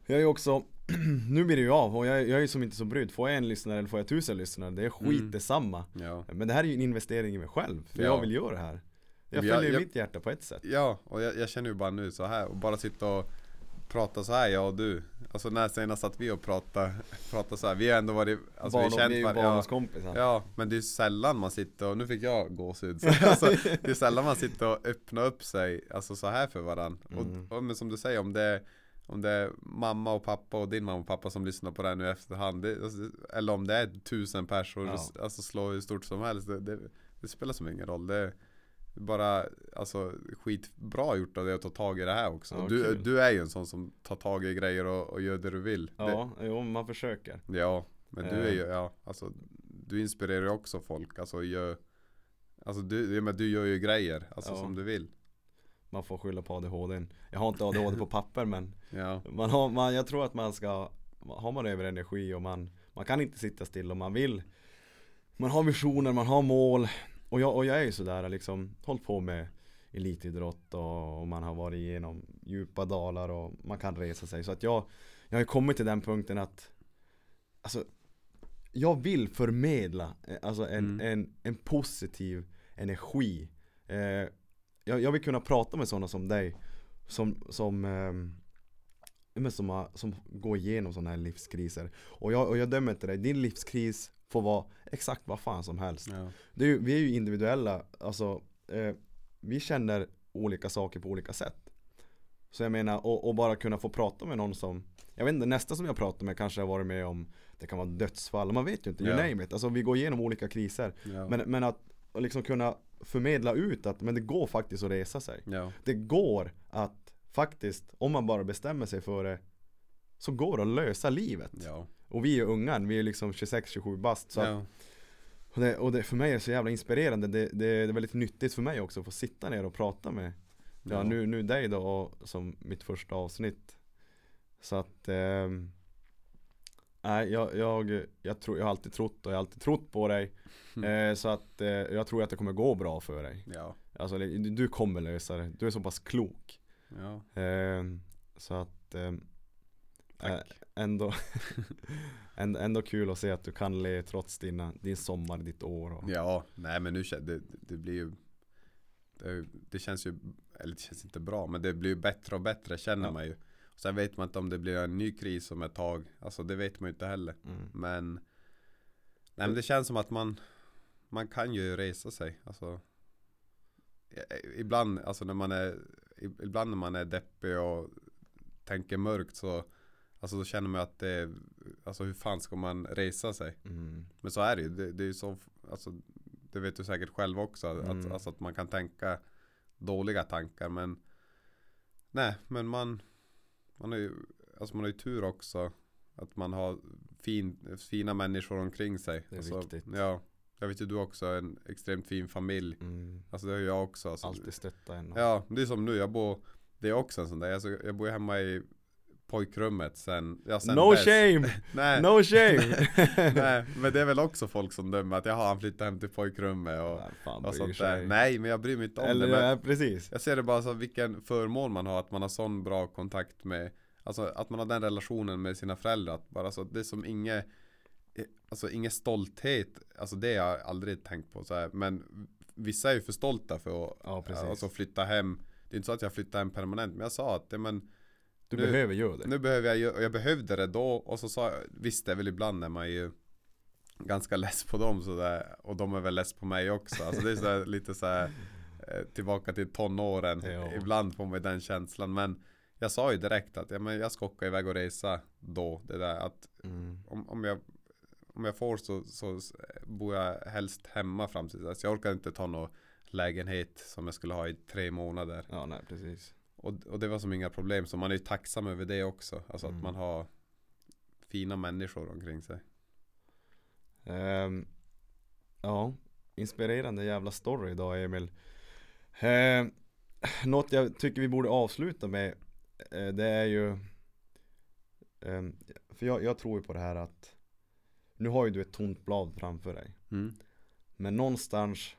Jag är ju också (clears throat) Nu blir det ju av och jag, jag är ju som inte så brydd Får jag en lyssnare eller får jag tusen lyssnare? Det är skit Mm. detsamma. Ja. Men det här är ju en investering i mig själv För Ja. jag vill göra det här Jag följer jag- mitt hjärta på ett sätt. Ja, och jag, jag känner ju bara nu så här Och bara sitta och prata så här, jag och du. Alltså när senast satt vi och pratade, (laughs) pratade så här Vi har ändå varit, alltså vi Barn, har känt vi är ju var- ja, Ja, men det är sällan man sitter och, nu fick jag gåshud. Så, (laughs) (laughs) alltså, Det är sällan man sitter och öppnar upp sig Alltså så här för varandra Mm. och, och men som du säger om det är om det är mamma och pappa och din mamma och pappa som lyssnar på det här nu i efterhand det, alltså, Eller om det är tusen personer, Ja. alltså slå hur stort som helst. Det, det, det spelar som ingen roll. Det bara alltså skitbra gjort av dig att ta tag i det här också. Ja, du, du är ju en sån som tar tag i grejer och, och gör det du vill. Ja, jo man försöker. Det, Ja, men du är Eh. ju, ja, alltså Du inspirerar ju också folk, alltså gör Alltså du, men du gör ju grejer, alltså Ja. som du vill. Man får skylla på ADHD Jag har inte ADHD på (laughs) papper men Ja, man har, man, Jag tror att man ska Har man över energi och man Man kan inte sitta still om man vill. Man har visioner, man har mål Och jag, och jag är ju sådär liksom Hållit på med elitidrott och, och man har varit igenom djupa dalar och man kan resa sig. Så att jag Jag har ju kommit till den punkten att Alltså Jag vill förmedla eh, Alltså en, Mm. en, en positiv energi. Eh, jag, jag vill kunna prata med sådana som dig Som, som men som, har, som går igenom sådana här livskriser. Och jag, och jag dömer inte dig, din livskris får vara exakt vad fan som helst. Ja, ju, Vi är ju individuella, alltså eh, Vi känner olika saker på olika sätt. Så jag menar, och, och bara kunna få prata med någon som Jag vet inte, nästa som jag pratar med kanske har varit med om Det kan vara dödsfall, man vet ju inte, you Ja. name it. Alltså vi går igenom olika kriser. Ja, men, men att liksom kunna förmedla ut att men det går faktiskt att resa sig. Ja, det går att faktiskt, om man bara bestämmer sig för det Så går det att lösa livet. Ja, Och vi är ungar, vi är liksom 26-27 bast så ja, och, det, och det för mig är det så jävla inspirerande. Det, det, det är väldigt nyttigt för mig också att få sitta ner och prata med Ja, nu, nu dig då och, som mitt första avsnitt. Så att Nej jag, jag, jag, tror, jag har alltid trott och jag har alltid trott på dig. Mm. eh, Så att eh, jag tror att det kommer gå bra för dig. Ja, Alltså du, kommer lösa det, du är så pass klok. Ja, Ehm, Så att ehm, Tack. ä- ändå, (laughs) ändå, kul att se att du kan le trots dina, din sommar, ditt år och, ja, nej men nu det, det blir ju det, det känns ju, eller det känns inte bra men det blir ju bättre och bättre känner Ja. man ju Sen vet man inte om det blir en ny kris om ett tag Alltså det vet man ju inte heller mm. Men Nej men det känns som att man Man kan ju resa sig Alltså Ibland, alltså när man är Ibland när man är deppig och Tänker mörkt så Alltså då känner man att det är, Alltså hur fan ska man resa sig? Mm. Men så är det ju, det, det är ju så Alltså Det vet du säkert själv också. Att, Mm. alltså att man kan tänka dåliga tankar. Men nej, men man, man har ju, alltså man har ju tur också. Att man har fin, fina människor omkring sig. Det är alltså, viktigt. Ja, jag vet ju du också har en extremt fin familj. Mm. Alltså det har jag också. Alltså, Alltid stötta en. Ja, det är som nu. Jag bor, det är också en sån där. Alltså, jag bor hemma i pojkrummet sen, ja, sen No dess. shame! (laughs) Nej, No shame! (laughs) nej, (laughs) men det är väl också folk som dömer att jaha han flyttar hem till pojkrummet och, Ja, och sånt sig. där. Nej, men jag bryr mig inte om Eller det. Men ja, precis. jag ser det bara som vilken förmån man har att man har sån bra kontakt med Alltså att man har den relationen med sina föräldrar. Att bara så, det är som inget Alltså ingen stolthet Alltså det har jag aldrig tänkt på så här. Men vissa är ju för stolta för att Ja, alltså, flytta hem Det är inte så att jag flyttar hem permanent Men jag sa att ja, men Du nu- behöver göra det. nu behöver jag ju, och jag behövde det då och så sa jag, visst det är väl ibland när man ju ganska less på dem sådär och de är väl less på mig också. Alltså det är så (laughs) lite så här, eh, tillbaka till tonåren. Ja. Ibland får man den känslan men jag sa ju direkt att ja, men jag ska åka iväg och resa då. Det där att Mm. om, om, jag, om jag får så, så bor jag helst hemma fram till dess. Jag orkar inte ta någon lägenhet som jag skulle ha i tre månader. Ja, nej precis. Och, och det var som inga problem, så man är ju tacksam över det också. Alltså Mm. att man har fina människor omkring sig. Ehm, ja, inspirerande jävla story idag Emil. Ehm, något jag tycker vi borde avsluta med eh, Det är ju ehm, För jag, jag tror ju på det här att Nu har ju du ett tomt blad framför dig Men någonstans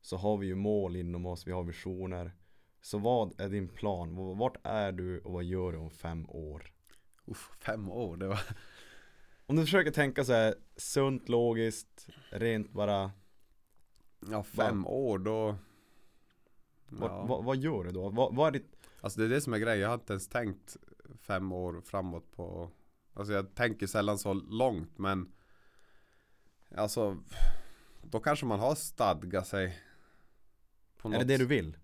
Så har vi ju mål inom oss, vi har visioner Så vad är din plan? Vart är du och vad gör du om fem år? Uff, fem år, det var... Om du försöker tänka så här sunt, logiskt, rent bara Ja, fem år då... Vad, Ja. vad, vad gör du då? Vad, vad är ditt Alltså det är det som är grejen, jag har inte ens tänkt fem år framåt på... Alltså jag tänker sällan så långt men... Alltså... Då kanske man har stadgat sig. Är det det du vill?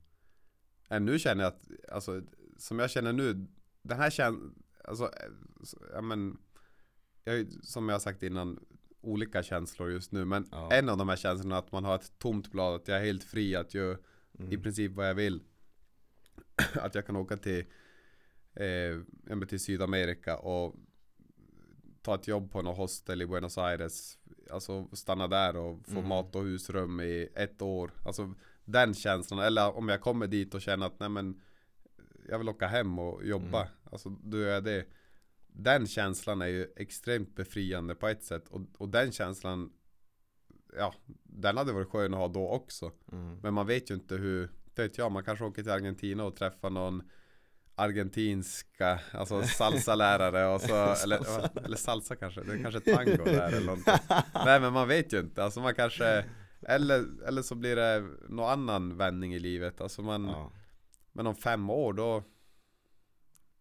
Äh, nu känner jag att, alltså, som jag känner nu, den här känslan, alltså, eh, ja men, jag, som jag har sagt innan, olika känslor just nu, men Ja. en av de här känslorna att man har ett tomt blad, att jag är helt fri att göra Mm. i princip vad jag vill. (clears throat) att jag kan åka till, eh, till Sydamerika och ta ett jobb på något hostel i Buenos Aires, alltså stanna där och få Mm. mat och husrum i ett år. Alltså den känslan, eller om jag kommer dit och känner att nej men jag vill åka hem och jobba, Mm. alltså då gör jag det. Den känslan är ju extremt befriande på ett sätt och, och den känslan Ja, den hade varit skön att ha då också. Mm. Men man vet ju inte hur, vet jag, man kanske åker till Argentina och träffar någon argentinska, alltså (laughs) salsa-lärare och så, eller, eller salsa kanske, det är kanske tango där eller någonting. (laughs) Nej men man vet ju inte, alltså man kanske, eller, eller så blir det någon annan vändning i livet, alltså man, Ja. men om fem år då,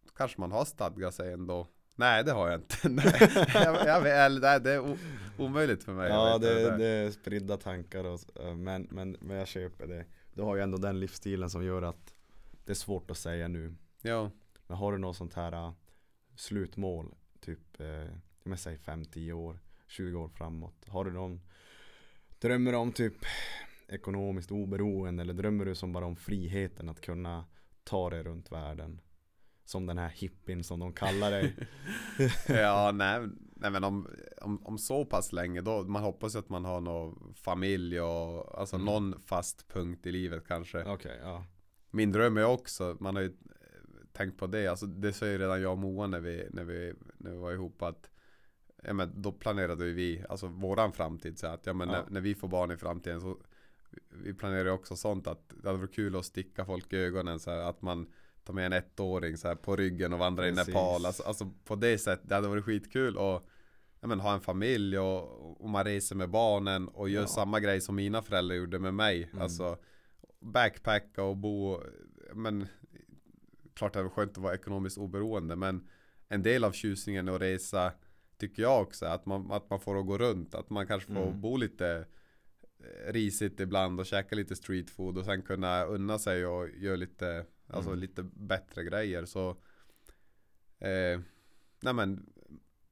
då kanske man har stadgat sig ändå. Nej det har jag inte. (laughs) Nej, jag, jag, vet- eller, nej, det är omöjligt för mig. Ja det, inte. det är spridda tankar och, eh, men, men, men jag köper det Du har ju ändå den livsstilen som gör att Det är svårt att säga nu Ja, Men har du något sånt här eh, slutmål Typ, eh, säg 5-10 år 20 år framåt Har du någon Drömmer du om typ Ekonomiskt oberoende eller drömmer du som bara om friheten att kunna Ta dig runt världen Som den här hippien som de kallar dig (laughs) ja nej, nej men om, om, om så pass länge då, man hoppas ju att man har någon familj och alltså Mm. någon fast punkt i livet kanske. Okej, ja Min dröm är också, man har ju tänkt på det, alltså det sa ju redan jag och Moa när vi, när vi, när vi var ihop att ja, men då planerade vi, alltså våran framtid så att ja men Ja. När, när vi får barn i framtiden så vi planerar också sånt att det hade varit kul att sticka folk i ögonen så här, att man tar med en ettåring så här på ryggen och vandrar Precis. i Nepal. Alltså, alltså på det sättet, det hade varit skitkul och ja, men, ha en familj och, och man reser med barnen och gör Ja. samma grej som mina föräldrar gjorde med mig. Mm. Alltså backpacka och bo, men klart det är skönt att vara ekonomiskt oberoende men en del av tjusningen att resa tycker jag också att man, att man får att gå runt, att man kanske får Mm. bo lite eh, risigt ibland och käka lite street food och sen kunna unna sig och göra lite, alltså Mm. lite bättre grejer så eh, Nej men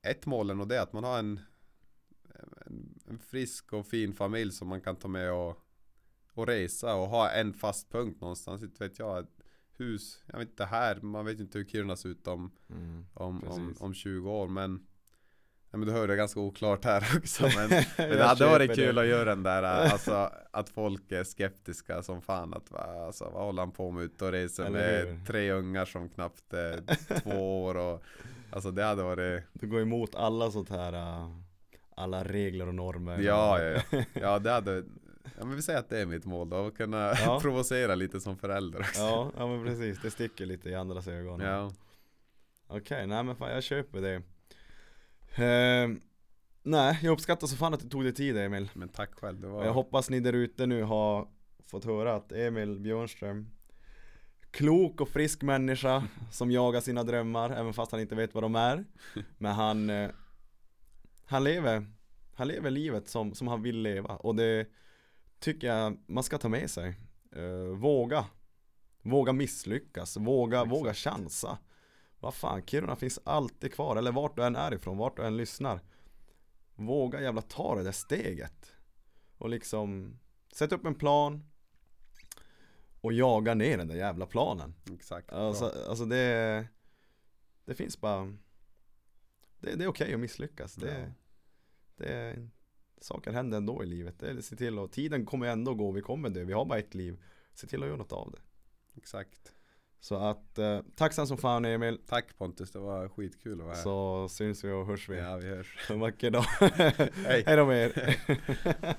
ett mål är nog det att man har en, en, en frisk och fin familj som man kan ta med och, och resa och ha en fast punkt någonstans. Inte vet jag, ett hus, jag vet inte här, man vet inte hur Kiruna ser ut om, Mm. om, om, om 20 år men Ja men du hör det är ganska oklart här (laughs) också men, (laughs) men det hade varit kul det. att göra den där (laughs) alltså att folk är skeptiska som fan att alltså, vad håller han på med ute och reser med tre ungar som knappt är två år och Alltså det hade varit Du går emot alla sånt här äh, Alla regler och normer. Ja ja. ja, ja. Det hade Ja men vi säger att det är mitt mål då, att kunna Ja. provocera lite som förälder. Också Ja, ja men precis, det sticker lite i andras ögon. Ja, Okej, nej men fan jag köper det Ehm, Nej, jag uppskattar så fan att du tog dig tid Emil. Men tack själv det var jag hoppas ni där ute nu har fått höra att Emil Björnström Klok och frisk människa (laughs) som jagar sina drömmar även fast han inte vet vad de är. Men han eh, Han lever Han lever livet som, som han vill leva. Och det Tycker jag man ska ta med sig. Eh, Våga. Våga misslyckas, våga, Exakt. våga chansa Vad fan, Kiruna finns alltid kvar, eller vart du än är ifrån, vart du än lyssnar. Våga jävla ta det där steget. Och liksom Sätt upp en plan. Och jaga ner den där jävla planen. Exakt. Alltså, alltså det Det finns bara Det, det är okej att misslyckas. Det, Ja. det Saker händer ändå i livet. Det se till och Tiden kommer ändå gå, vi kommer dö, vi har bara ett liv. Se till att göra något av det. Exakt Så att eh, Tacksam som fan Emil. Tack Pontus, det var skitkul att vara här. Så syns vi och hörs vi. Ja vi hörs. En vacker dag. (laughs) Hej. Hej då med er (laughs)